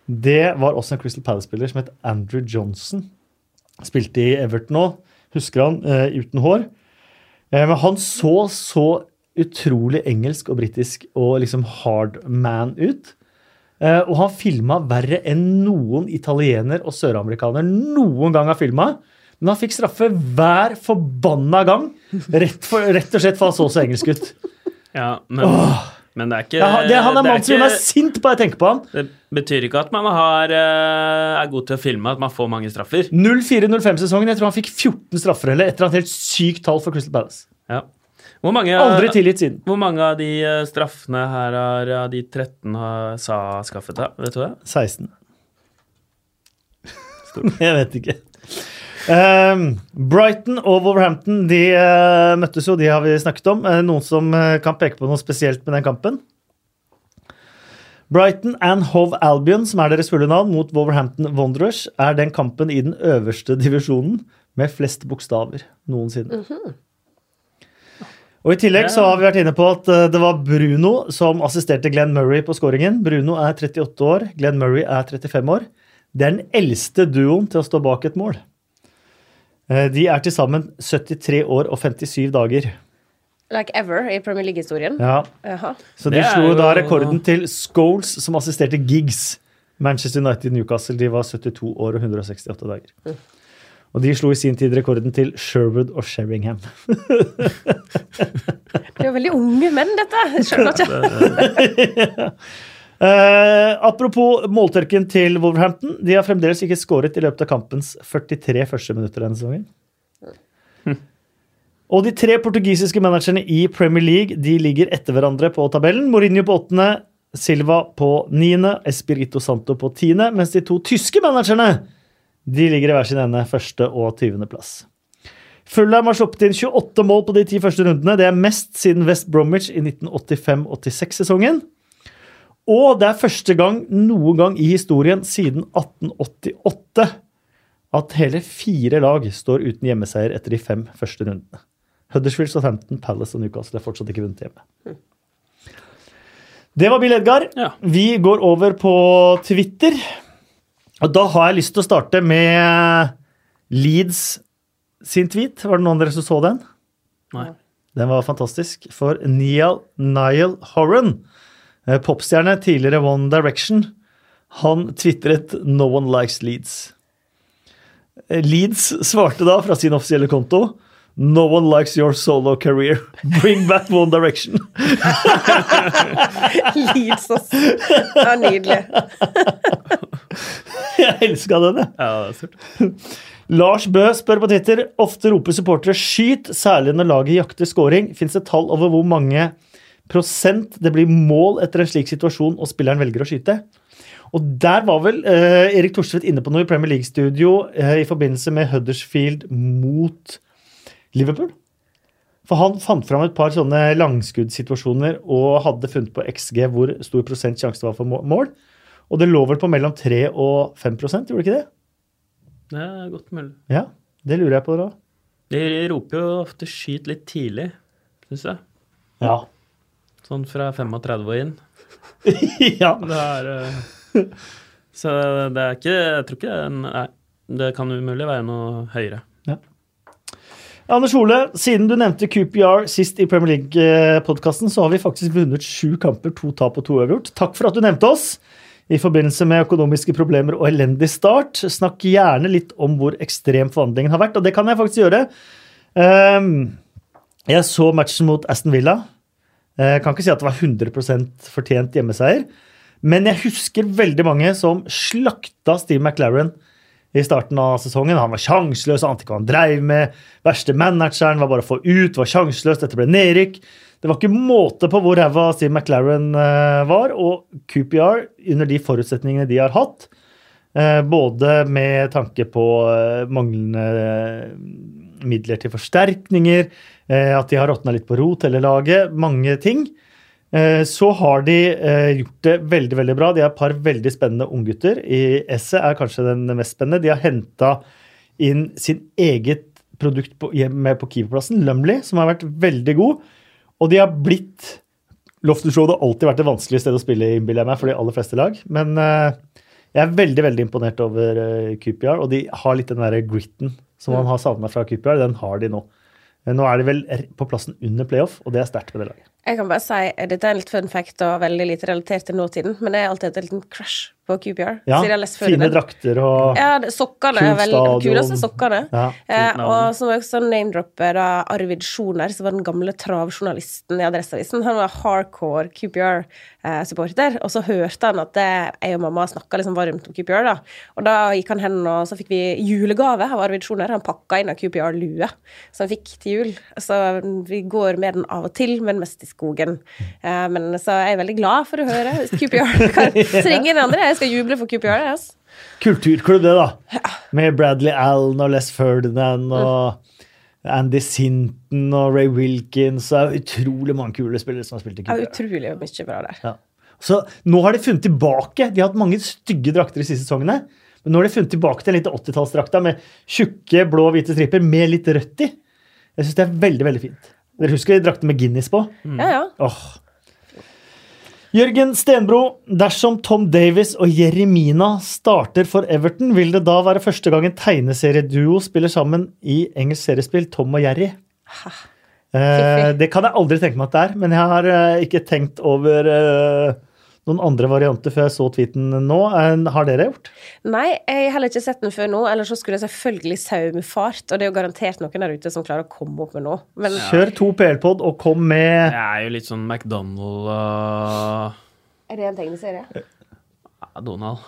det var også en Crystal Palace-spiller som het Andrew Johnson. Spilte i Everton nå, husker han, uh, uten hår. Uh, men han så så utrolig engelsk og britisk og liksom hard man ut. Uh, og han filma verre enn noen italiener og søramerikaner noen gang har filma. Men han fikk straffe hver forbanna gang, rett, for, rett og slett for han så så engelsk ut. Ja, men, men det er ikke Ja, det, han er mann som gjør meg sint bare jeg tenker på han. Det betyr ikke at man har, eh, er god til å filme, at man får mange straffer. 04-05-sesongen. Jeg tror han fikk 14 straffer eller et eller annet helt sykt tall for Crystal Palace. Ja. Hvor mange, Aldri tilgitt siden. Hvor mange av de eh, straffene her har de 13 har Sa skaffet, deg? Vet du det? 16. Jeg vet ikke. Ehm, Brighton og Wolverhampton de uh, møttes jo, de har vi snakket om. Uh, noen som uh, kan peke på noe spesielt med den kampen? Brighton and Hove Albion, som er deres fulle navn, mot Wolverhampton Wanderers, er den kampen i den øverste divisjonen med flest bokstaver noensinne. Og I tillegg så har vi vært inne på at det var Bruno som assisterte Glenn Murray på skåringen. Bruno er 38 år, Glenn Murray er 35 år. Det er den eldste duoen til å stå bak et mål. Eh, De er til sammen 73 år og 57 dager. Like ever i Premier League-historien. Ja, Jaha. Så de slo jo- da rekorden til Scholes, som assisterte Giggs. Manchester United Newcastle de var 72 år og 168 dager. Og de slo i sin tid rekorden til Sherwood og Sheringham. Det er jo veldig unge menn, dette. Skjønner ikke. Eh, apropos måltørken til Wolverhampton. De har fremdeles ikke skåret i løpet av kampens 43 første minutter denne sesongen. Og de tre portugisiske managerne i Premier League de ligger etter hverandre på tabellen. Mourinho på åttende, Silva på niende, Espirito Santo på tiende, mens de to tyske managerne de ligger i hver sin ende, første og tyvende plass. Fulham har sluppet inn 28 mål på de ti første rundene. Det er mest siden West Bromwich i 1985-86-sesongen. Og det er første gang noen gang i historien siden 1888 at hele fire lag står uten hjemmeseier etter de fem første rundene. Huddersfield, Southampton, Palace og Newcastle er fortsatt ikke vunnet hjemme. Det var Bill Edgar. Ja. Vi går over på Twitter. Og da har jeg lyst til å starte med Leeds sin tweet. Var det noen av dere som så den? Nei. Den var fantastisk. For Neil Niall Horan, popstjerne, tidligere One Direction, han tvitret 'No one likes Leeds'. Eh, Leeds svarte da fra sin offisielle konto 'No one likes your solo career. Bring back One Direction'. Leeds, ass. er nydelig. Jeg elska den, jeg. Ja, det er stort. Lars Bø spør på Twitter ofte roper supportere 'skyt', særlig når laget jakter scoring. Fins det tall over hvor mange prosent det blir mål etter en slik situasjon og spilleren velger å skyte? Og der var vel eh, Erik Thorstvedt inne på noe i Premier League-studio eh, i forbindelse med Huddersfield mot Liverpool. For han fant fram et par sånne langskuddssituasjoner og hadde funnet på XG hvor stor prosent sjanse det var for mål. Og det lå vel på mellom 3 og 5 gjorde det ikke det? Det er godt mulig. Ja, det lurer jeg på da. De roper jo ofte 'skyt' litt tidlig, syns jeg. Ja. Sånn fra 35 og inn. ja. Det er uh, Så det er ikke Jeg tror ikke Nei. Det kan umulig være noe høyere. Anders Ole, siden du nevnte QPR sist i Premier League-podkasten, så har vi faktisk vunnet sju kamper, to tap og to øvrigt. Takk for at du nevnte oss i forbindelse med økonomiske problemer og elendig start. Snakk gjerne litt om hvor ekstrem forvandlingen har vært, og det kan jeg faktisk gjøre. Um, jeg så matchen mot Aston Villa. Jeg kan ikke si at det var 100% fortjent hjemmeseier, men jeg husker veldig mange som slakta Steve McLaren i starten av sesongen. Han var sjanseløs, ante ikke hva han dreiv med. Verste manageren var bare å få ut, var sjanseløs, dette ble nedrykk. Det var ikke måte på hvor ræva Steve McLaren eh, var, og QPR, under de forutsetningene de har hatt, eh, både med tanke på eh, manglende eh, midler til forsterkninger, eh, at de har råtna litt på rot, hele laget, mange ting. Eh, Så har de eh, gjort det veldig veldig bra. De har et par veldig spennende unggutter. I Esse er kanskje den mest spennende. De har henta inn sin eget produkt på, med på keeperplassen, Lumley, som har vært veldig god. Og de har blitt Loftus Road har alltid vært det vanskelige stedet å spille innbiller jeg meg, for de aller fleste lag. Men eh, jeg er veldig veldig imponert over Coopyard, og de har litt den der gritten som man har savna fra Coopyard. Den har de nå. Eh, Nå er de vel på plassen under playoff, og det er sterkt med det laget. Jeg kan bare si, eh, Dette er en litt fun fact og veldig lite relatert til nåtiden, men jeg har alltid hatt en liten crush på QPR. Ja, siden jeg har lest fine drakter og Ja, sokkerne sokkene er vel stadion. kuleste sokkene. Ja, eh, og så må jeg også name-droppe da Arvid Sjoner, som var den gamle travjournalisten i Adresseavisen. Han var hardcore QPR-supporter, og så hørte han at det, jeg og mamma snakka liksom varmt om QPR, da. Og da gikk han hen, og så fikk vi julegave av Arvid Sjoner. Han pakka inn en QPR-lue som han fikk til jul. Så vi går med den av og til, men mest i skogen. Eh, men så er jeg veldig glad for å høre QPR. Så ringer den andre. Jeg skal juble for QPR. Altså. kulturklubb, det, da. Med Bradley Allen og Les Ferdinand og Andy Sinton og Ray Wilkins. Det er utrolig mange kule spillere som har spilt i Ja, QPR. utrolig mye bra der. Ja. Så nå har de funnet tilbake. De har hatt mange stygge drakter de siste sesongene. Men nå har de funnet tilbake til litt 80-tallsdrakta med tjukke, blå og hvite striper med litt rødt i. Jeg syns det er veldig veldig fint. Dere husker drakter med Guinness på? Ja, ja. Oh. Jørgen Stenbro, dersom Tom Davis og Jeremina starter for Everton, vil det da være første gang en tegneserieduo spiller sammen i engelsk seriespill Tom og Jerry? Eh, det kan jeg aldri tenke meg at det er, men jeg har eh, ikke tenkt over eh, noen andre varianter før jeg så tweeten nå. Eh, har dere gjort? Nei, jeg har heller ikke sett den før nå. Ellers så skulle jeg selvfølgelig sau med fart, og det er jo garantert noen der ute som klarer å komme opp med noe. Men Kjør to PL-pod og kom med Det er jo litt sånn McDonald uh... er det en tegneserie? ja, Donald.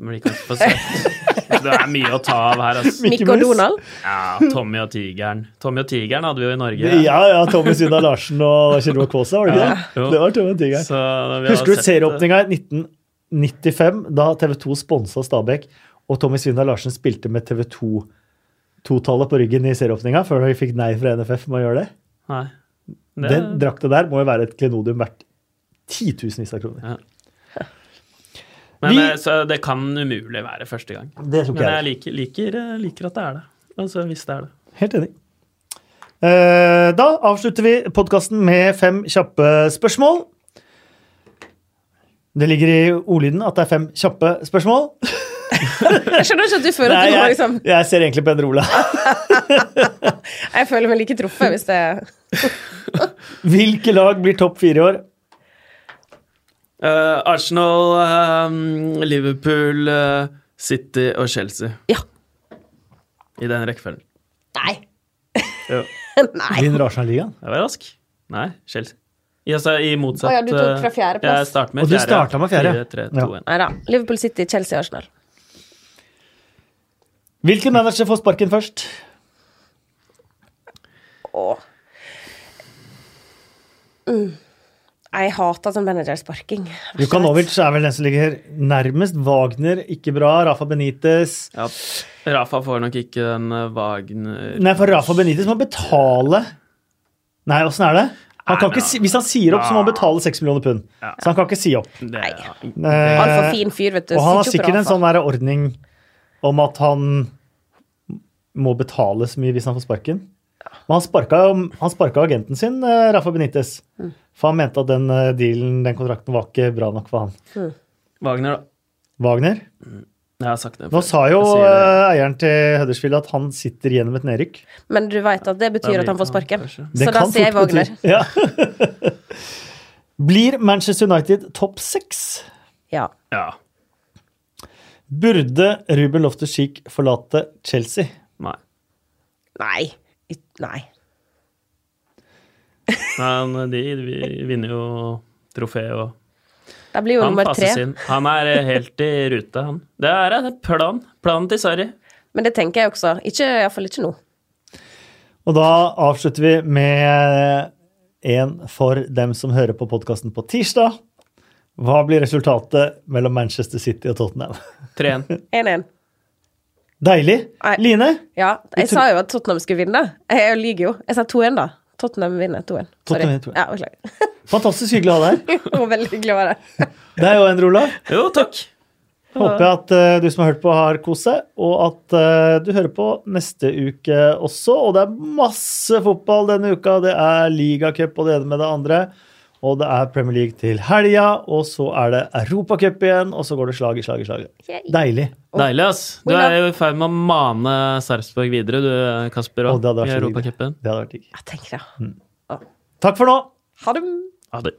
Men kanskje for ikke. Det er mye å ta av her, altså. Mickey Mikke og Donald? Ja, Tommy og Tigeren. Tommy og Tigeren hadde vi jo i Norge. Ja, ja, Tommy Syndal Larsen og Kjell Roar Kaasa, var det ikke Ja, det? jo. Det var Tommy og Tigeren. Så Husker du sett- serieåpninga i 1995, da TV 2 sponsa Stabæk, og Tommy Svindal Larsen spilte med TV 2-tallet på ryggen i serieåpninga før de fikk nei fra NFF med å gjøre det? Nei. Det, Den drakta der må jo være et klenodium verdt titusenvis av kroner. Ja. Men Vi- eh, så det kan umulig være første gang. Det tror Men ikke jeg jeg. liker, liker, eh, liker at det er det. Altså hvis det er det. Helt enig. Eh, Da avslutter vi podkasten med fem kjappe spørsmål. Det ligger i ordlyden at det er fem kjappe spørsmål. Jeg skjønner ikke at du føler Nei, at du må jeg, liksom jeg ser egentlig på Endre Ola. Jeg føler meg like truffet hvis det Hvilke lag blir topp fire i år? Eh, Arsenal, um, Liverpool, uh, City og Chelsea. Ja. I den rekkefølgen. Nei. Nei. Vinner Arsenal-ligaen? Jeg var rask. Nei, Chelsea. I, altså, i motsatt oh, ja, du tok fra fjerdeplass. Jeg starter med Og du starta med fjerde. 4, 3, 2, 1. Nei da. Liverpool City, Chelsea, Arsenal. Hvilken manager får sparken først? Åh. Mm. Jeg hater sånn managersparking. Jukanovic er vel den som ligger nærmest. Wagner, ikke bra. Rafa Benitez. Ja, Rafa får nok ikke den eh, Wagner Nei, for Rafa Benitez må betale Nei, åssen er det? Han kan ikke, si, hvis han sier opp, så må han betale 6 millioner pund. Ja. Så han kan ikke si opp. Det, ja. Eh, Altfor fin fyr, vet du. og han har sikkert en sånn der ordning om at han må betale så mye hvis han får sparken. Men han sparka, han sparka agenten sin, eh, Rafa Benitez. Mm. For han mente at den eh, dealen, den kontrakten, var ikke bra nok for han. Wagner, da. Wagner? Jeg har sagt det. Nå sa jo eh, eieren til Huddersfield at han sitter gjennom et nedrykk. Men du veit at det betyr at han får sparken. Det Så da sier jeg Wagner. Ja. Blir Manchester United topp seks? Ja. Ja. Burde Ruben Loftus-Cheek forlate Chelsea? Nei. Nei. I- Nei. De, vi vinner jo trofé og Da blir jo Han nummer tre. inn. Han er eh, helt i rute, han. Det er en plan. Planen til Sarri. Men det tenker jeg også. Ikke, Iallfall ikke nå. Og da avslutter vi med en for dem som hører på podkasten på tirsdag. Hva blir resultatet mellom Manchester City og Tottenham? 3-1. 1-1. Deilig. Line? Ja, jeg sa jo at Tottenham skulle vinne. Jeg lyver jo. Jeg sa 2-1, da. Tottenham vinner 2-1. Tottenham vinner 2-1. Ja, okay. Fantastisk hyggelig å ha deg her. Veldig hyggelig å være her. Det er jo en, Olav. Jo, takk. Håper jeg at uh, du som har hørt på, har kost seg, og at uh, du hører på neste uke også. Og det er masse fotball denne uka. Det er ligacup og det ene med det andre. Og det er Premier League til helga, og så er det Europacup igjen, og så går det slag i slag i slag. Deilig. Deilig, ass. Du er jo i ferd med å mane Sarpsborg videre, du, Kasper, og, det hadde vært i. Europacupen. Det hadde vært digg. Jeg tenker det. Takk for nå! Ha det. Ha det.